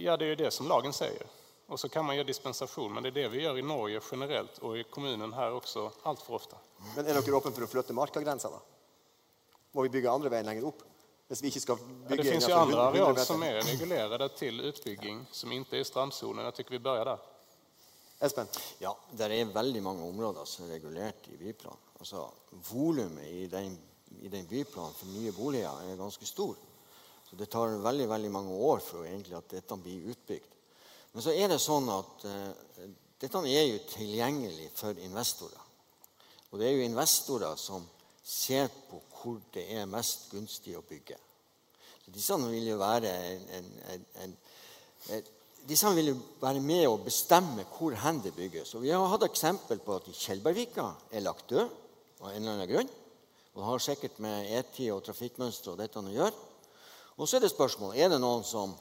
Ja, det er jo det som lagen sier. Og så kan man gjøre dispensation, men det er det vi gjør i Norge generelt og i kommunen her også altfor ofte. ofta. Men er dere åpne for å flytte markagrensa, da? Må vi bygge andre veien lenger opp? Hvis vi ikke skal Ja, bygge det finnes jo andre andra 100 areal som er reglerade til utbygging som ikke er i strandsonen. Jeg syns vi begynner der. Espen? Ja, det er veldig mange områder som er regulert i byplan. Altså, Volumet i den, i den byplanen for nye boliger er ganske stor. Så det tar veldig veldig mange år for egentlig at dette blir utbygd. Men så er det sånn at uh, dette er jo tilgjengelig for investorer. Og det er jo investorer som ser på hvor det er mest gunstig å bygge. Disse vil jo være en, en, en, en, disse vil jo være med å bestemme hvor hen det bygges. Og vi har hatt eksempel på at Tjeldbergvika er lagt død av en eller annen grunn. Og har sikkert med e-tid og trafikkmønster og dette å gjøre. Og så er det spørsmål er det noen som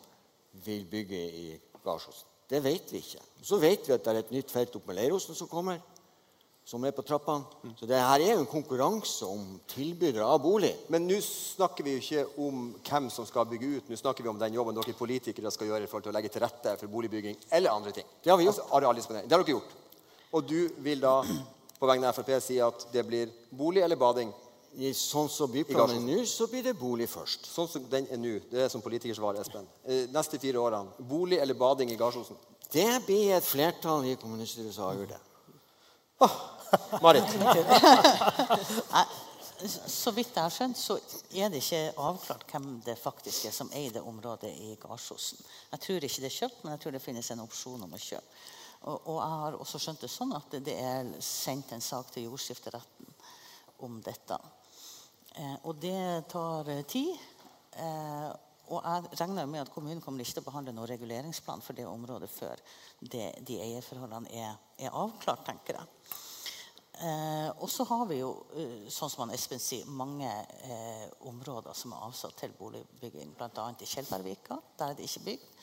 vil bygge i Garsåsen? Det vet vi ikke. Så vet vi at det er et nytt felt oppe med Leiråsen som kommer, som er på trappene. Så det her er jo en konkurranse om tilbydere av bolig. Men nå snakker vi jo ikke om hvem som skal bygge ut. Nå snakker vi om den jobben dere politikere skal gjøre i forhold til å legge til rette for boligbygging eller andre ting. Det har vi gjort. Altså. Det har dere gjort. Og du vil da på vegne av Frp si at det blir bolig eller bading? I sånn som byplanen er nå, så blir det bolig først. Sånn som den er nå. Det er som politikersvar, Espen. Eh, Neste fire årene. Bolig eller bading i Gardsosen? Det blir et flertall i kommunestyret som avgjør det. Marit? Så vidt jeg har skjønt, så er det ikke avklart hvem det faktisk er som eier det området i Garsosen. Jeg tror ikke det er kjøpt, men jeg tror det finnes en opsjon om å kjøpe. Og, og jeg har også skjønt det sånn at det er sendt en sak til jordskifteretten om dette. Eh, og det tar tid. Eh, og jeg regner med at kommunen kommer ikke til å behandle noen reguleringsplan for det området før det, de eierforholdene er, er avklart, tenker jeg. Eh, og så har vi jo, eh, sånn som Espen sier, mange eh, områder som er avsatt til boligbygging. Bl.a. i Kjellbergvika. Der er det ikke bygd.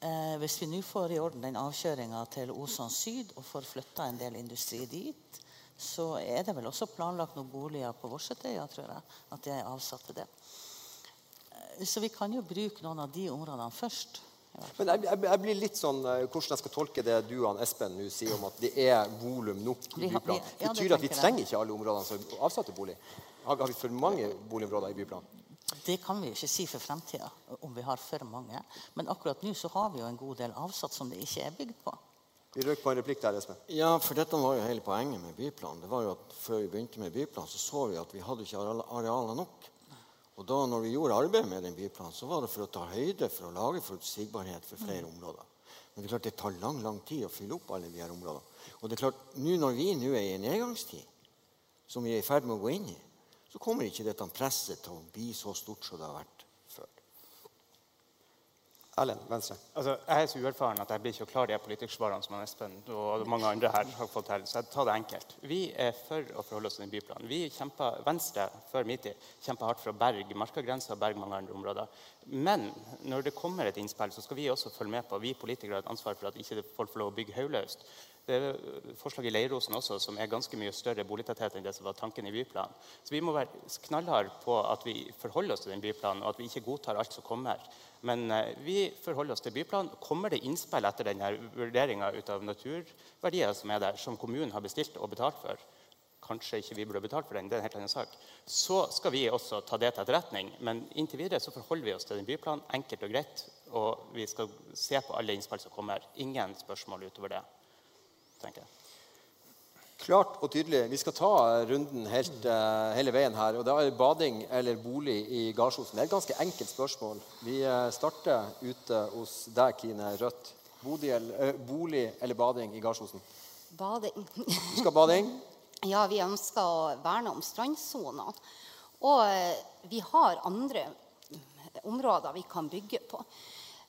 Eh, hvis vi nå får i orden den avkjøringa til Osan syd og får flytta en del industri dit, så er det vel også planlagt noen boliger på Vorsetøya, tror jeg. At det er avsatt til det. Eh, så vi kan jo bruke noen av de områdene først. Men jeg, jeg, jeg blir litt sånn eh, hvordan jeg skal tolke det du og Espen nå sier om at det er volum nok i byplanen. vi- ja, det Betyr at vi trenger ikke alle områdene som er avsatt til bolig? Har, har vi for mange boligområder i byplanen? Det kan vi jo ikke si for fremtida, om vi har for mange. Men akkurat nå så har vi jo en god del avsatt som det ikke er bygd på. Vi røk på en replikk der, Espen. Ja, for dette var jo hele poenget med byplanen. Det var jo at Før vi begynte med byplanen, så så vi at vi hadde ikke areal- arealer nok. Og da når vi gjorde arbeid med den byplanen, så var det for å ta høyde for å lage forutsigbarhet for flere områder. Men det er klart det tar lang lang tid å fylle opp alle de her områdene. Og det er klart, nå når vi nå er i en nedgangstid, som vi er i ferd med å gå inn i, så kommer ikke dette presset til å bli så stort som det har vært. Erlend, Venstre. Altså, jeg er så uerfaren at jeg blir ikke å klare de politikersvarene som Espen og mange andre her har fått til. Så jeg tar det enkelt. Vi er for å forholde oss til den byplanen. Vi kjemper, Venstre før min tid kjempa hardt for å berge markagrensa og berge mange andre områder. Men når det kommer et innspill, så skal vi også følge med på. Vi politikere har et ansvar for at ikke folk får lov å bygge hauløst. Det er forslag i Leirosen også som er ganske mye større boligtetthet enn det som var tanken i byplanen. Så vi må være knallharde på at vi forholder oss til den byplanen, og at vi ikke godtar alt som kommer. Men eh, vi forholder oss til byplanen. Kommer det innspill etter denne vurderinga av naturverdier som er der, som kommunen har bestilt og betalt for, kanskje ikke vi burde betalt for den, det er en helt annen sak, så skal vi også ta det til etterretning. Men inntil videre så forholder vi oss til den byplanen, enkelt og greit. Og vi skal se på alle innspill som kommer. Ingen spørsmål utover det tenker jeg. Klart og tydelig. Vi skal ta runden helt, uh, hele veien her. og Da er bading eller bolig i Gardsosen. Det er et ganske enkelt spørsmål. Vi uh, starter ute hos deg, Kine Rødt. Bolig, uh, bolig eller bading i Gardsosen? Bading. Du skal bading? Ja, vi ønsker å verne om strandsona. Og vi har andre områder vi kan bygge på.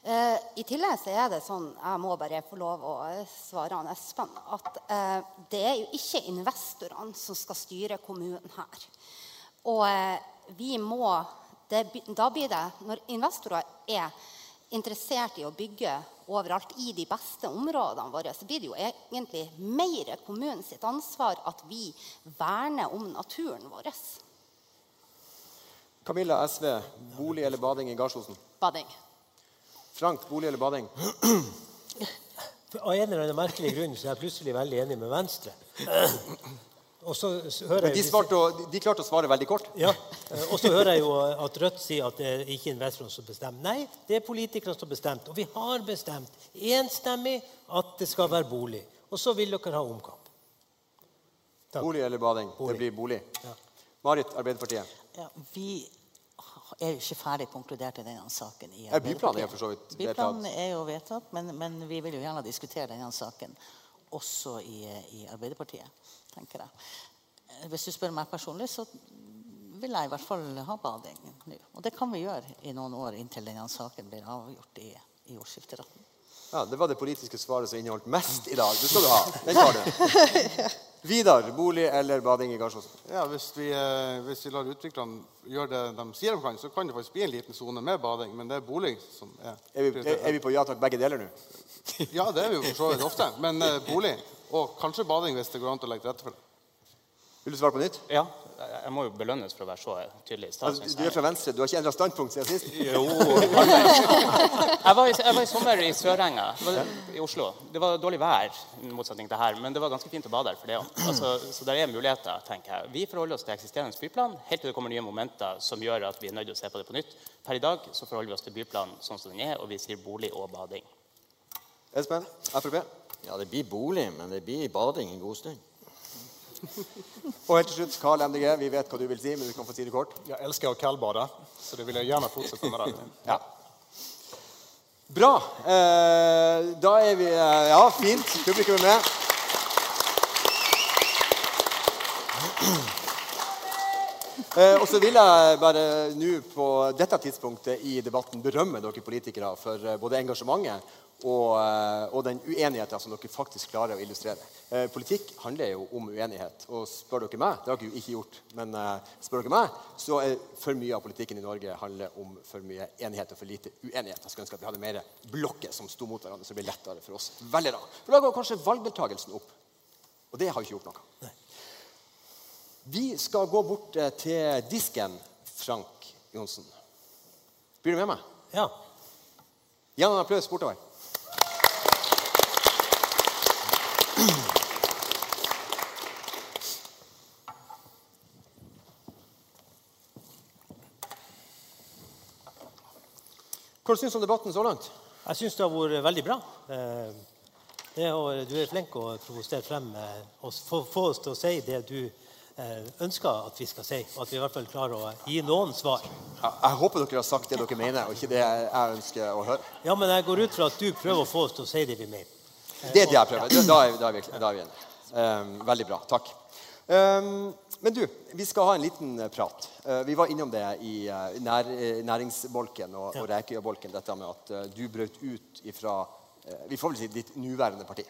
Eh, I tillegg så er det sånn, jeg må bare få lov å svare han Espen, at eh, det er jo ikke investorene som skal styre kommunen her. Og eh, vi må det, Da blir det, når investorer er interessert i å bygge overalt i de beste områdene våre, så blir det jo egentlig mer kommunens ansvar at vi verner om naturen vår. Camilla SV, bolig eller bading i Gardsosen? Bading. Frank, bolig eller bading? Av en eller annen merkelig grunn så er jeg plutselig veldig enig med Venstre. Og så hører Men de, svarte, de, klarte å svare veldig kort? Ja. Og så hører jeg jo at Rødt sier at det er ikke investorene som bestemmer. Nei, det er politikerne som har bestemt. Og vi har bestemt enstemmig at det skal være bolig. Og så vil dere ha omkamp. Takk. Bolig eller bading? Bolig. Det blir bolig. Ja. Marit, Arbeiderpartiet. Ja, vi er ikke ferdig konkludert i denne saken. I er byplanen er for så vidt vedtatt. Byplanen er jo vedtatt, men, men, vi vil jo gjerne diskutere denne saken også i, i Arbeiderpartiet, tenker jeg. Hvis du spør meg personlig, så vil jeg i hvert fall ha bading nå. Og det kan vi gjøre i noen år inntil denne saken blir avgjort i, i ordskifteretten. Ja, Det var det politiske svaret som inneholdt mest i dag. Det skal du ha. Den tar du. Vidar, bolig eller bading i Gardsåsen? Ja, hvis vi, eh, hvis vi lar utviklerne gjøre det de sier de kan, så kan det faktisk bli en liten sone med bading. Men det er bolig som er Er vi, er, er vi på ja takk begge deler nå? ja, det er vi jo for så vidt ofte. Men uh, bolig. Og kanskje bading hvis det går an å legge til rette for det. Vil du svare på nytt? Ja. Jeg må jo belønnes for å være så tydelig. Altså, du er fra Venstre. Du har ikke endra standpunkt siden sist? Jo. Jeg var, i, jeg var i sommer i Sørenga i Oslo. Det var dårlig vær, i motsetning til her, men det var ganske fint å bade der for det òg. Altså, så det er muligheter, tenker jeg. Vi forholder oss til eksisterende byplan helt til det kommer nye momenter som gjør at vi er nødt til å se på det på nytt. Per i dag så forholder vi oss til byplanen sånn som den er, og vi sier bolig og bading. Espen, Frp? Ja, det blir bolig, men det blir bading en god stund. Og helt til slutt, Karl MDG, vi vet hva du vil si, men du kan få si det kort. Jeg elsker å kaldbade, så det vil jeg gjerne fortsette med. Det. Ja. Bra. Eh, da er vi eh, Ja, fint. Publikum er med. Eh, og så vil jeg bare nå på dette tidspunktet i debatten berømme dere politikere for eh, både engasjementet og, eh, og, den uenigheten som dere faktisk klarer å illustrere. Eh, politikk handler jo om uenighet. Og spør dere meg, det har dere jo ikke gjort, men eh, spør dere meg, så er for mye av politikken i Norge handler om for mye enighet og for lite uenighet. Jeg skulle ønske at vi hadde mer blokker som sto mot hverandre, så det blir lettere for oss velgere. For da går kanskje valgdeltakelsen opp. Og det har ikke gjort noe. Nei. Vi skal gå bort til disken, Frank Johnsen. Blir du med meg? Ja. Gi en applaus bortover. Hva syns du om debatten så langt? Jeg syns det har vært veldig bra. Eh, har, du er flink å provosere frem og få, få, oss til å si det du eh, ønsker at vi skal si. Og at vi i hvert fall klarer å gi noen svar. Jeg, jeg håper dere har sagt det dere mener, og ikke det jeg ønsker å høre. Ja, men jeg går ut fra at du prøver å få oss til å si det vi mener. Det er det jeg prøver. Da, er, da, er, vi, da er vi enige. Um, veldig bra. Takk. Um, men du, vi skal ha en liten eh, prat. Uh, vi var innom det i uh, nær, næringsbolken og, og Rekøya-bolken, dette med at uh, du brøt ut ifra Vi får vel si ditt nåværende parti.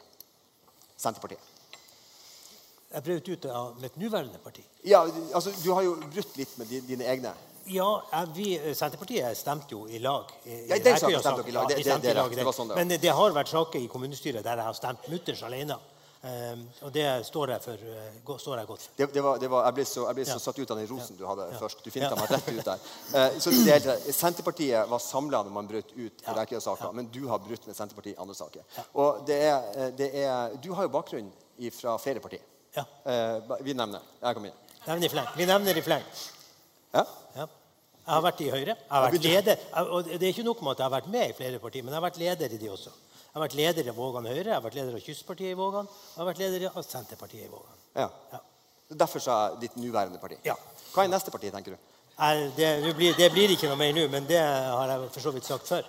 Senterpartiet. Jeg brøt ut av mitt nåværende parti. Ja, altså Du har jo brutt litt med dine egne. Ja, vi, Senterpartiet stemte jo i lag. I, ja, den saken stemte dere i lag. Det, det, det, det, var sånn det var. Men det har vært saker i kommunestyret der jeg har stemt mutters alene. Um, og det står jeg, for, uh, står jeg godt for. Det, det var, det var, jeg ble så, jeg ble så ja. satt ut av den rosen ja. du hadde ja. først. Du finta meg rett ut der. Uh, så det er, Senterpartiet var samla når man brøt ut i Rekøya-saka, men du har brutt med Senterpartiet i andre saker. Og det er, eh, det er, du har jo bakgrunn fra flere partier. Uh, vi nevner. Jeg kom inn. Nevner i fleng. Vi nevner i fleng. Ja. Jeg har vært i Høyre. Jeg har vært leder. Og det er ikke nok med at jeg har vært med i flere partier, men jeg har vært leder i de også. Jeg har vært leder i Vågan Høyre, jeg har vært leder av Kystpartiet i Vågan og jeg har vært leder av Senterpartiet i Vågan. Ja. ja. Derfor sa jeg ditt nåværende parti. Ja. Hva er neste parti, tenker du? Det, det, blir, det, blir, ikke noe mer nå, men det har jeg for så vidt sagt før.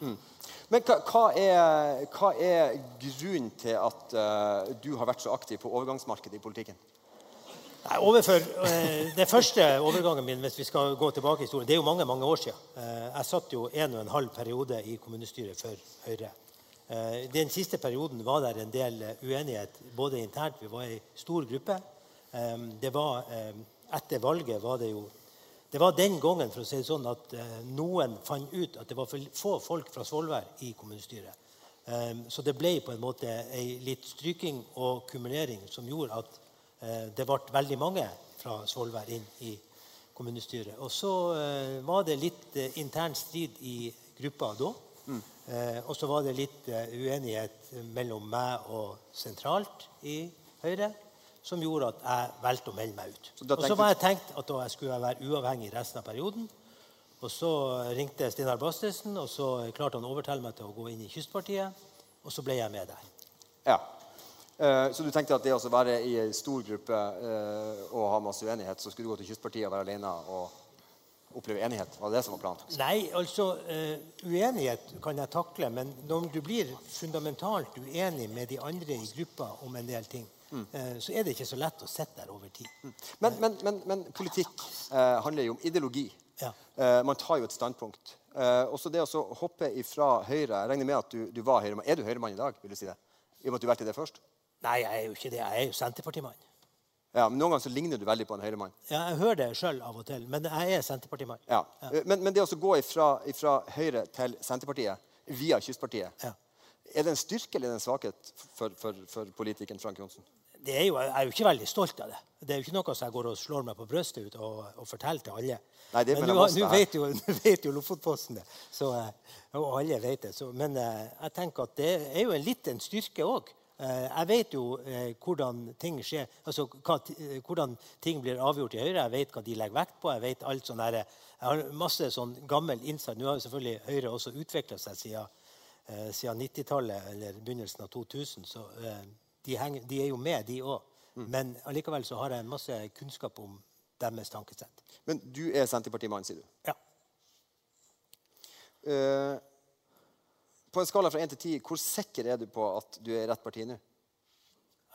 Mm. Men hva, hva, er, hva, er, grunnen til at uh, du har vært så aktiv på overgangsmarkedet i politikken? Nei, overfor, uh, det første overgangen min hvis vi skal gå tilbake i historien, det er jo mange mange år siden. Uh, jeg satt jo en og en halv periode i kommunestyret for Høyre. Eh, den siste perioden var der en del eh, uenighet både internt Vi var ei stor gruppe. Det var, etter valget var det jo Det var den gangen for å si det sånn, at eh, noen fant ut at det var for få folk fra Svolvær i kommunestyret. Så det ble på en måte ei litt stryking og kumulering som gjorde at det ble veldig mange fra Svolvær inn i kommunestyret. Og så var det litt intern strid i gruppa da. Mm. Eh, og så var det litt eh, uenighet mellom meg og sentralt i Høyre som gjorde at jeg valgte å melde meg ut. Og så var jeg tenkt at jeg skulle være uavhengig resten av perioden. Og så ringte Stinar Bastesen, og så klarte han å overtale meg til å gå inn i Kystpartiet. Og så ble jeg med der. Ja. Eh, så du tenkte at det å være i en stor gruppe eh, og ha masse uenighet, så skulle du gå til Kystpartiet og være alene og oppleve enighet? Var det det som var planen? Nei, altså uh, Uenighet kan jeg takle, men når du blir fundamentalt uenig med de andre i gruppa om en del ting, mm. så er det ikke så lett å sitte der over tid. Mm. Men, men, men, men, politikk eh, handler jo om ideologi. Ja. man tar jo et standpunkt. også det å hoppe ifra Høyre Jeg regner med at du, du var Høyre. Er du Høyre-mann i dag? vil du si det? I og med at du valgte det først? Nei, jeg er jo ikke det. Jeg er jo Senterpartimann. Ja, men Noen ganger så ligner du veldig på en Høyre-mann. Ja, jeg hører det sjøl av og til, men jeg er Senterpartimann. Ja. ja. Men, men, det å gå fra Høyre til Senterpartiet via Kystpartiet, ja. er det en styrke eller en svakhet for, for, for politikeren Frank Johnsen? Er jo, jeg er jo ikke veldig stolt av det. Det er jo ikke noe som jeg går og slår meg på brystet ut og, og forteller til alle. Nei, det er men nå, vet jo, vet jo Lofotposten det, så, eh, og alle vet det. Så, men eh, jeg tenker at det er jo en styrke òg. Eh, jeg vet jo eh, hvordan ting skjer, altså eh, hvordan ting blir avgjort i Høyre. Jeg vet hva de legger vekt på. Jeg vet alt sånn jeg har masse sånn gammel innsikt. Nå har jo selvfølgelig Høyre også utvikla seg siden, siden 90-tallet eller begynnelsen av 2000. Så de, henger, de er jo med, de òg. Mm. Men allikevel så har jeg masse kunnskap om deres tankesett. Men du er Senterpartimann, sier du? Ja. Uh, på en skala fra 1 til 10, hvor sikker er du på at du er i rett parti nå?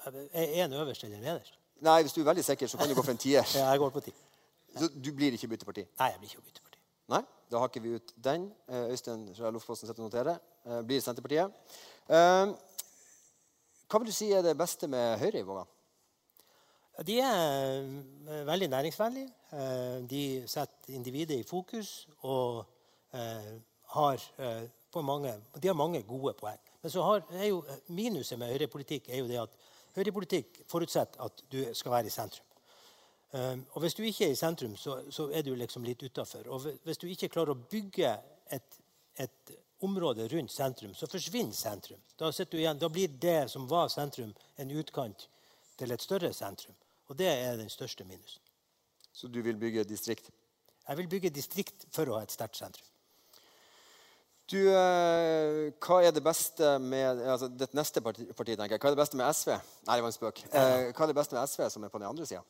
Er en øverst eller nederst? Nei, Hvis du er veldig sikker, så kan du gå for en tier. ja, jeg går på ti. Så du blir ikke bytteparti? Nei, jeg blir ikke bytteparti. Nei, Da hakker vi ut den. Eh, Øystein fra Loffossen sitter og noterer. Eh, blir Senterpartiet. Eh, hva vil du si er det beste med Høyre i Vågan? De er veldig næringsvennlige. De setter individet i fokus og har mange, de har mange gode poeng. Men så har, jo, minuset med høyrepolitikk er jo det at høyrepolitikk forutsetter at du skal være i sentrum. Um, og hvis du ikke er i sentrum, så, så er du liksom litt utafor. Og hvis du ikke klarer å bygge et, et, område rundt sentrum, så forsvinner sentrum. Da, igjen, da, blir det som var sentrum, en utkant til et større sentrum. Og det er den største minusen. Så du vil bygge distrikt? Jeg vil bygge distrikt for å ha et sterkt sentrum. Du, eh, hva er det beste med altså, det neste parti, parti, tenker jeg, hva er det beste med SV? Nei, det var en spøk. Eh, hva er det beste med SV som er på den andre sida?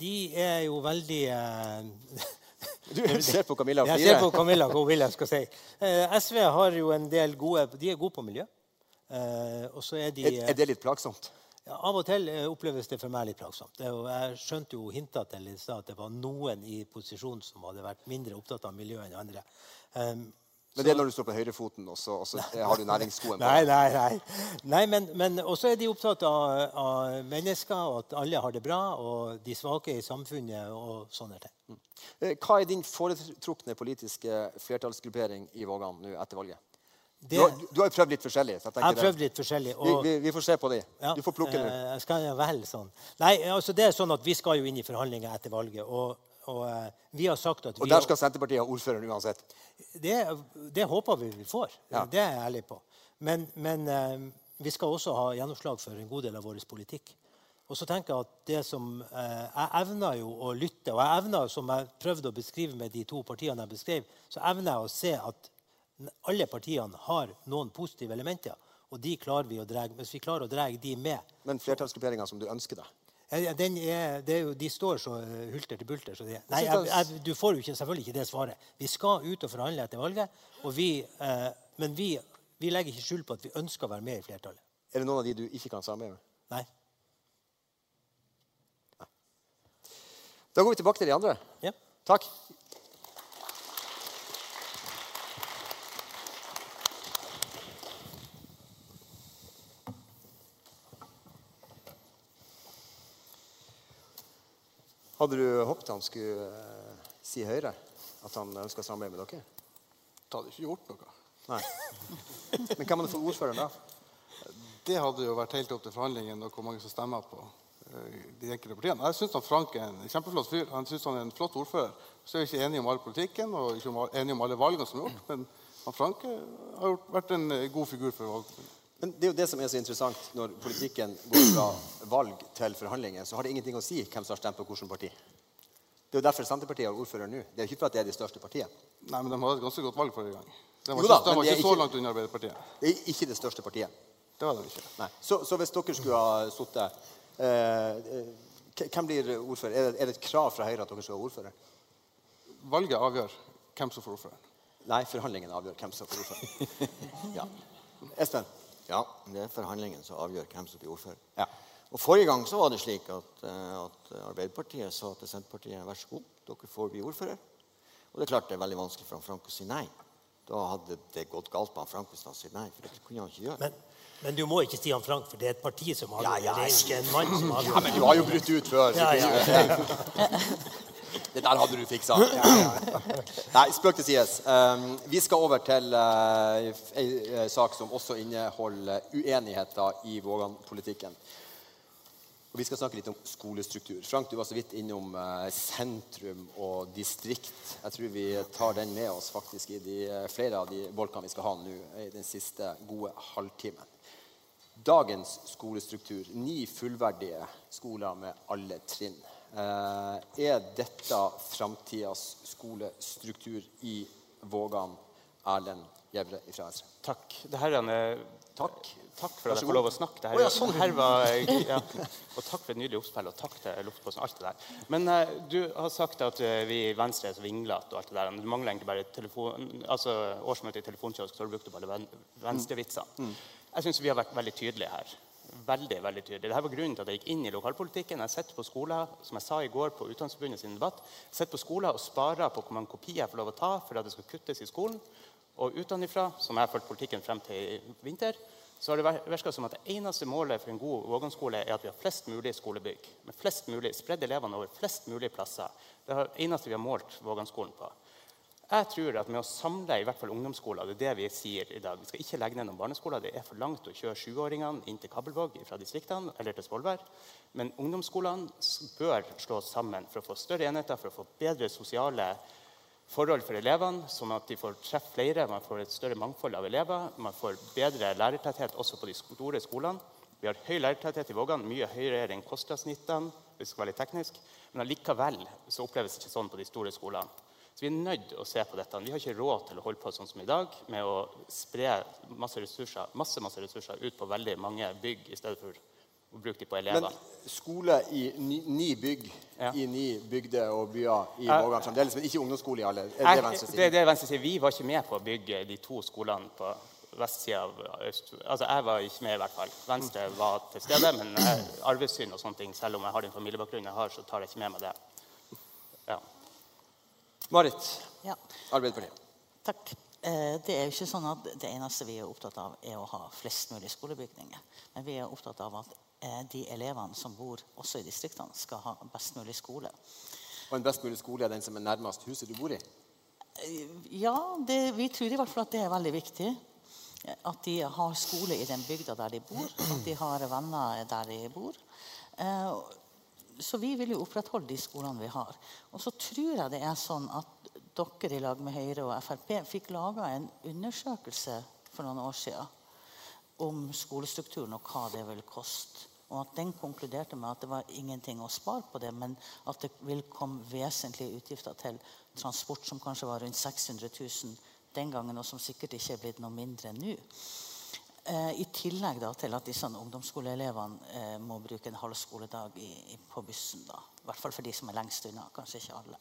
De er jo veldig eh, Du ser på Camilla Jeg ser på Camilla hva hun vil jeg skal si. Eh, SV har jo en del gode De er gode på miljø. Eh, og så er de Er, er det litt plagsomt? ja, Av og til eh, oppleves det for meg litt plagsomt. Det, jo- jeg skjønte jo hinta til i stad at det var noen i posisjon som hadde vært mindre opptatt av miljø enn andre. Um, Men det er når du står på høyrefoten, og så, og så har du næringsskoen på. Nei, nei, nei. nei men, men også er de opptatt av, av mennesker, og at alle har det bra, og de svake i samfunnet og sånne ting. Eh, Hva er din foretrukne politiske flertallsgruppering i Vågan nå etter valget? Det, du har jo prøvd litt forskjellig. jeg jeg har prøvd litt forskjellig. Vi, vi, vi får se på de. ja, Du får plukke nå. eh, Jeg skal vel sånn. Nei, altså det er sånn at vi skal jo inn i forhandlinger etter valget. Og, og eh, vi har sagt at Og der skal Senterpartiet ha ordføreren uansett. det, det håper vi vi får. Ja. Det er jeg ærlig på. Men, men eh, vi skal også ha gjennomslag for en god del av vår politikk. Og så tenker Jeg at det som, eh, jeg evner jo å lytte, og jeg evner, som jeg prøvde å beskrive med de to partiene jeg beskrev, så evner jeg å se at alle partiene har noen positive elementer. Og de klarer vi å dra, hvis vi klarer å dra de med Men flertallsgrupperinga som du ønsker deg. Er, det jo, de står så eh, hulter til bulter. Så det, nei, jeg, jeg- du får jo ikke, selvfølgelig ikke det svaret. Vi skal ut og forhandle etter valget. Vi, eh, men vi, vi legger ikke skjul på at vi ønsker å være med i flertallet. Er det noen av de du ikke kan samarbeide med? Nei. Da går vi tilbake til de andre. Ja. Takk. Hadde du håpet han skulle eh, si Høyre? At han ønska samarbeid med dere? Det hadde ikke gjort noe. Nei. Men hvem hadde fått ordføreren da? Det hadde jo vært helt opp til forhandlingene og hvor mange som stemmer på eh, de enkelte partiene. Jeg syns Frank er en kjempeflott fyr. Han synes han er en flott ordfører. Så er vi ikke enige om all politikken og ikke enige om alle valgene som er gjort. Men Frank eh, har vært en god figur for valget. Men det er jo det som er så interessant når politikken går fra valg til forhandlinger. Så har det ingenting å si hvem som har stemt på hvilket parti. Det er jo derfor Senterpartiet har ordfører nå. Det er ikke for at det er de største partiene. Nei, men de hadde et ganske godt valg forrige gang. De var Jo da, ikke, de var er ikke så langt unna Arbeiderpartiet. Det er ikke det største partiet. Det var det ikke. Nei. Så, så hvis dere skulle ha sittet eh, eh, Hvem blir ordfører? Er det, er det et krav fra Høyre at dere skal ha ordfører? Valget avgjør hvem som får ordføreren. Nei, forhandlingene avgjør hvem som får ordfører. ja. Espen? Ja, det er forhandlingen som avgjør hvem som blir ordfører. Ja. Og Forrige gang så var det slik at, eh, at Arbeiderpartiet sa til Senterpartiet vær så god, dere får bli ordfører. Og det er klart det er veldig vanskelig for han Frank å si nei. Da hadde det gått galt med han Frank hvis han sier nei. for det kunne han ikke gjøre. Men, men du må ikke si han Frank, for det er et parti som har Ja, ja, Det er ikke en mann som har ja, men du har jo brutt ut før. så Ja, ja. Det der hadde du fiksa. Nei, spøk til sides. Um, vi skal over til uh, ei eh, sak som også inneholder uenigheter i Vågan-politikken. Og Vi skal snakke litt om skolestruktur. Frank, du var så vidt innom uh, sentrum og distrikt. Jeg tror vi tar den med oss faktisk i de, flere av de bolkene vi skal ha nå i den siste gode halvtimen. Dagens skolestruktur, ni fullverdige skoler med alle trinn. Eh, er dette framtidas skolestruktur i Vågan? Erlend Gjevre fra Venstre. Takk. Det her er en, eh, Takk. Takk for at jeg får lov å snakke. Det her, oh, ja, sånn. her var, ja. Og takk for et nydelig oppspill, og takk til Luftposten. Alt det der. Men uh, du har sagt at uh, vi i Venstre er så vinglete og alt det der. Du mangler egentlig bare telefon, altså årsmøte i telefonkiosk, så har du brukt opp alle ven- Mm. Jeg syns vi har vært veldig tydelige her. Veldig, veldig tydelig. Dette var grunnen til at jeg gikk inn i lokalpolitikken. Jeg sett på skoler, som jeg sa i går på Utdanningsforbundet sin debatt, sett på skoler og sparer på hvor mange kopier jeg får lov å ta for at det skal kuttes i skolen. Og utenfra, som jeg har fulgt politikken frem til i vinter, så har det virka som at det eneste målet for en god Vågan-skole er at vi har flest mulig skolebygg. Med flest mulig, Spredd elevene over flest mulig plasser. Det er det eneste vi har målt Vågan-skolen på. Jeg tror at med å samle i hvert fall ungdomsskoler, det er det vi sier i dag Vi skal ikke legge ned noen barneskoler. Det er for langt å kjøre sjuåringene inn til Kabelvåg fra distriktene eller til Svolvær. Men ungdomsskolene bør slås sammen for å få større enheter, for å få bedre sosiale forhold for elevene, sånn at de får treffe flere, man får et større mangfold av elever, man får bedre lærertetthet også på de store skolene. Vi har høy lærertetthet i Vågan, mye høyere enn KOSTRA-snittene, hvis det skal være teknisk. Men allikevel så oppleves det ikke sånn på de store skolene. Så vi er nødt til å se på dette. Vi har ikke råd til å holde på sånn som i dag, med å spre masse ressurser, masse, masse ressurser ut på veldig mange bygg i stedet for å bruke de på elever. Men skole i ni, ni bygg Ja. i ni bygder og byer i. Vågan fremdeles, men ikke ungdomsskole i alle? Er det Venstre det, sier? det Venstre sier. Vi var ikke med på å bygge de to skolene på vestsida av øst... Altså, jeg var ikke med, i hvert fall. Venstre var til stede, men arvesynd og sånne ting, selv om jeg har den familiebakgrunnen jeg har, så tar jeg ikke med meg det. Ja. Marit, Ja. Arbeiderpartiet. Takk. Eh, Det er jo ikke sånn at Det eneste vi er opptatt av, er å ha flest mulig skolebygninger. Men vi er opptatt av at eh, de elevene som bor også i distriktene, skal ha best mulig skole. Og en best mulig skole er den som er nærmest huset du bor i? Eh, Ja, det, vi tror i hvert fall at det er veldig viktig. At de har skole i den bygda der de bor. At de har venner der de bor. Så vi vil jo opprettholde de skolene vi har. Og så tror jeg det er sånn at dere i lag med Høyre og Frp fikk laga en undersøkelse for noen år siden om skolestrukturen og hva det vil koste. Og at den konkluderte med at det var ingenting å spare på det, men at det vil komme vesentlige utgifter til transport, som kanskje var rundt 600 000 den gangen, og som sikkert ikke er blitt noe mindre nå. Eh, I tillegg da, til at disse ungdomsskoleelevene eh, må bruke en halv skoledag i, på bussen. da. I hvert fall for de som er lengst unna. Kanskje ikke alle.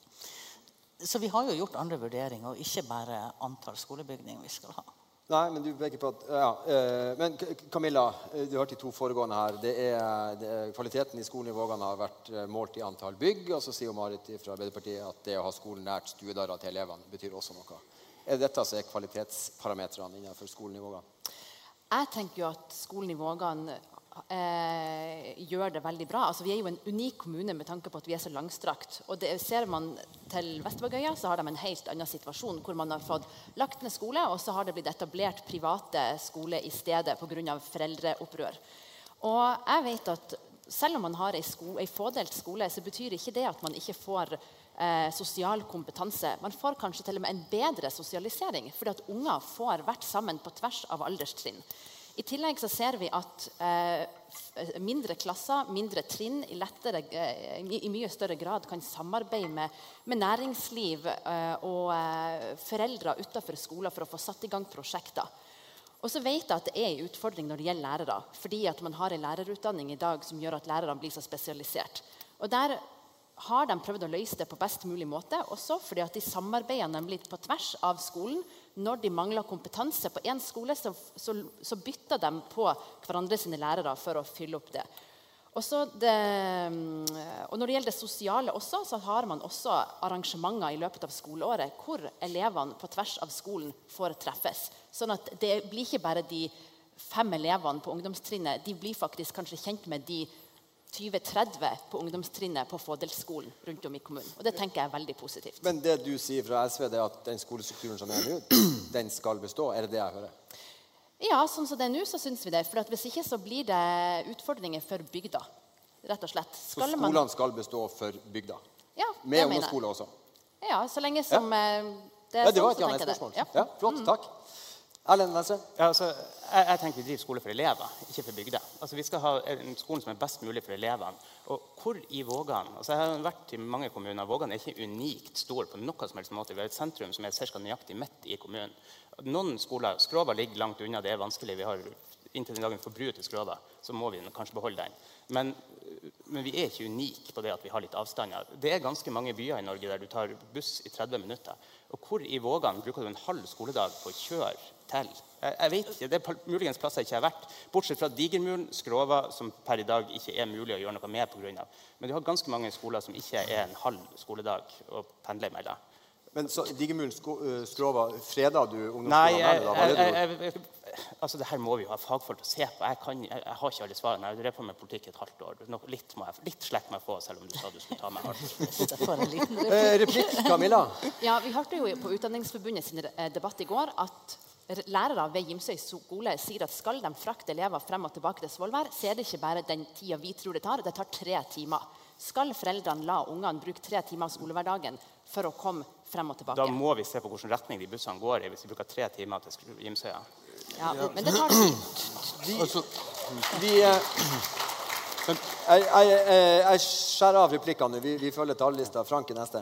Så vi har jo gjort andre vurderinger, og ikke bare antall skolebygninger vi skal ha. Nei, men du peker på at ja, eh, Men Camilla, du hørte de to foregående her. Det er, det er, kvaliteten i skolen i Vågan har vært målt i antall bygg. Og så sier Marit fra Arbeiderpartiet at det å ha skolen nært stuedøra til elevene betyr også noe. Er det dette som er kvalitetsparametrene innenfor skolen i Vågan? Jeg tenker jo at skolen i Vågan eh, gjør det veldig bra. Altså, vi er jo en unik kommune med tanke på at vi er så langstrakt. Og det ser man til Vestvågøya, så har de en helt annen situasjon, hvor man har fått lagt ned skole, og så har det blitt etablert private skoler i stedet pga. foreldreopprør. Og jeg vet at selv om man har ei, sko fådelt skole, så betyr ikke det at man ikke får eh, sosial kompetanse. Man får kanskje til og med en bedre sosialisering, fordi at unger får vært sammen på tvers av alderstrinn. I tillegg så ser vi at eh, mindre klasser, mindre trinn, i, lettere, eh, i mye større grad kan samarbeide med, med næringsliv eh, og eh, foreldre utenfor skolen for å få satt i gang prosjekter. Og så vet jeg at det er en utfordring når det gjelder lærere. Fordi at man har en lærerutdanning i dag som gjør at lærerne blir så spesialisert. Og der har de prøvd å løse det på best mulig måte, også fordi at de samarbeider nemlig på tvers av skolen. Når de mangler kompetanse på én skole, så, så, så bytter de på hverandre sine lærere for å fylle opp det. Det, og Når det gjelder det sosiale, også, så har man også arrangementer i løpet av skoleåret hvor elevene på tvers av skolen får treffes. Sånn at det blir ikke bare de fem elevene på ungdomstrinnet. De blir faktisk kanskje kjent med de 20-30 på ungdomstrinnet på Fådelsskolen rundt om i kommunen. Og det tenker jeg er veldig positivt. Men det du sier fra SV, det er at den skolestrukturen som er nå, den skal bestå? Er det det jeg hører? Ja, sånn som det er nå, så syns vi det. For hvis ikke så blir det utfordringer for bygda. Rett og slett. Så skolene man- skal bestå for bygda? Ja, det jeg. ungdomsskole også? Ja, så lenge som ja. det er Ja, det var sånn, et så tenker jeg ja-nei-spørsmål. det. Ja, flott. Takk. Erlend? Ja, altså, jeg, jeg tenker vi driver skole for elever, ikke for bygder. Altså, vi skal ha en skole som er best mulig for elevene. Og hvor i Vågan altså, Jeg har vært i mange kommuner. Vågan er ikke unikt stor på noen som helst måte. Vi har et sentrum som er ca. nøyaktig midt i kommunen. Noen skoler Skrova ligger langt unna. Det er vanskelig. Vi har inntil den dagen forbruet til Skrova, så må vi kanskje beholde den. Men, men vi er ikke unike på det at vi har litt avstander. Det er ganske mange byer i Norge der du tar buss i 30 minutter. Og hvor i Vågan bruker du en halv skoledag på å kjøre til? Jeg, jeg vet ikke, Det er muligens plasser jeg ikke har vært. Bortsett fra Digermuren, Skrova, som per i dag ikke er mulig å gjøre noe med pga. Men du har ganske mange skoler som ikke er en halv skoledag å pendle mellom. Men så Digermuren sko, uh, Skrova, freda du Nei, ungdomsskolen det jeg, du- jeg, jeg, altså det her må vi jo ha fagfolk til å se på. Jeg, kan, jeg, jeg har ikke alle svarene. Jeg har drevet på med politikk et halvt år. Nå, litt, må jeg, litt slekk må jeg få, selv om du sa du skulle ta meg hardt. Eh, replikk, Camilla? Ja, Vi hørte jo på Utdanningsforbundet sin eh, debatt i går at lærere ved Gimsøy skole sier at skal de frakte elever frem og tilbake til Svolvær, så er det ikke bare den tida vi tror det tar. Det tar tre timer. Skal foreldrene la ungene bruke tre timer av skolehverdagen for å komme frem og tilbake? Da må vi se på hvilken retning de bussene går i hvis vi bruker tre timer til Gimsøya. Ja, men det tar tid. Altså, Vi eh, Jeg, jeg, jeg, jeg skjærer av replikkene. Vi, vi følger talerlista. Frank er neste.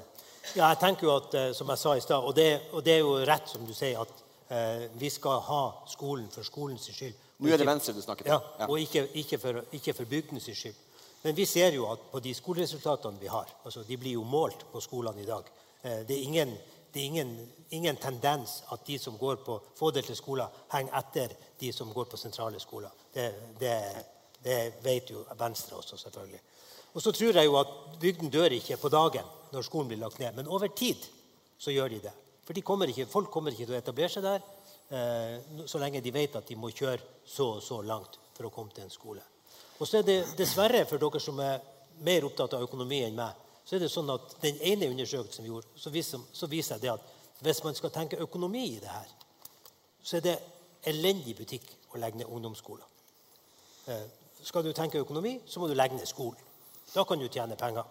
Ja, jeg tenker jo at, eh, som jeg sa i stad, og, det- og det er jo rett som du sier, at eh, vi skal ha skolen for skolens skyld. Nå er det Venstre du snakker til. Ja, Ja. og ikke, ikke, for, ikke for bygdenes skyld. Men vi ser jo at på de skoleresultatene vi har altså De blir jo målt på skolene i dag. Eh, Det er ingen, det er ingen, ingen tendens at de som går på fådelte skoler, henger etter de som går på sentrale skoler. Det, det, det vet jo Venstre også, selvfølgelig. Og så tror jeg jo at bygden dør ikke på dagen når skolen blir lagt ned. Men over tid så gjør de det. For kommer ikke, folk kommer ikke til å etablere seg der eh, så lenge de vet at de må kjøre så og så langt for å komme til en skole. Og så er det dessverre for dere som er mer opptatt av økonomi enn meg, så er det sånn at den ene undersøkelsen vi gjorde, så viser, så viser det at hvis man skal tenke økonomi i det her, så er det elendig butikk å legge ned ungdomsskoler. Eh, skal du tenke økonomi, så må du legge ned skolen. Da kan du tjene penger.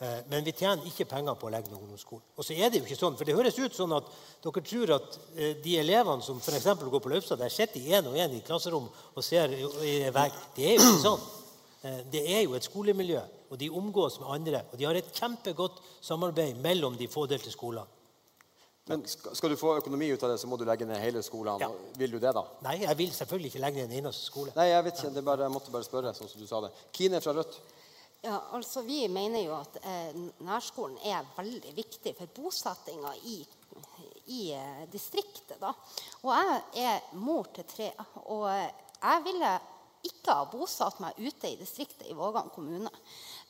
Eh, Men vi tjener ikke penger på å legge ned ungdomsskolen. Og så er det jo ikke sånn, for det høres ut sånn at dere tror at eh, de elevene som f.eks. går på Løvstad, der sitter én og én i klasserom og ser i vegg. Det er jo ikke sånn. Eh, Det er jo et skolemiljø, og de omgås med andre. Og de har et kjempegodt samarbeid mellom de fådelte skolene. Men skal, du få økonomi ut av det, så må du legge ned hele skolen. Ja. Vil du det, da? Nei, jeg vil selvfølgelig ikke legge ned en eneste skole. Nei, jeg vet ikke. Det bare, jeg måtte bare spørre, sånn som du sa det. Kine fra Rødt. Ja, altså Vi mener jo at eh, nærskolen er veldig viktig for bosettinga i, i eh, distriktet. da. Og jeg er mor til tre. Og eh, jeg ville ikke ha bosatt meg ute i distriktet i Vågan kommune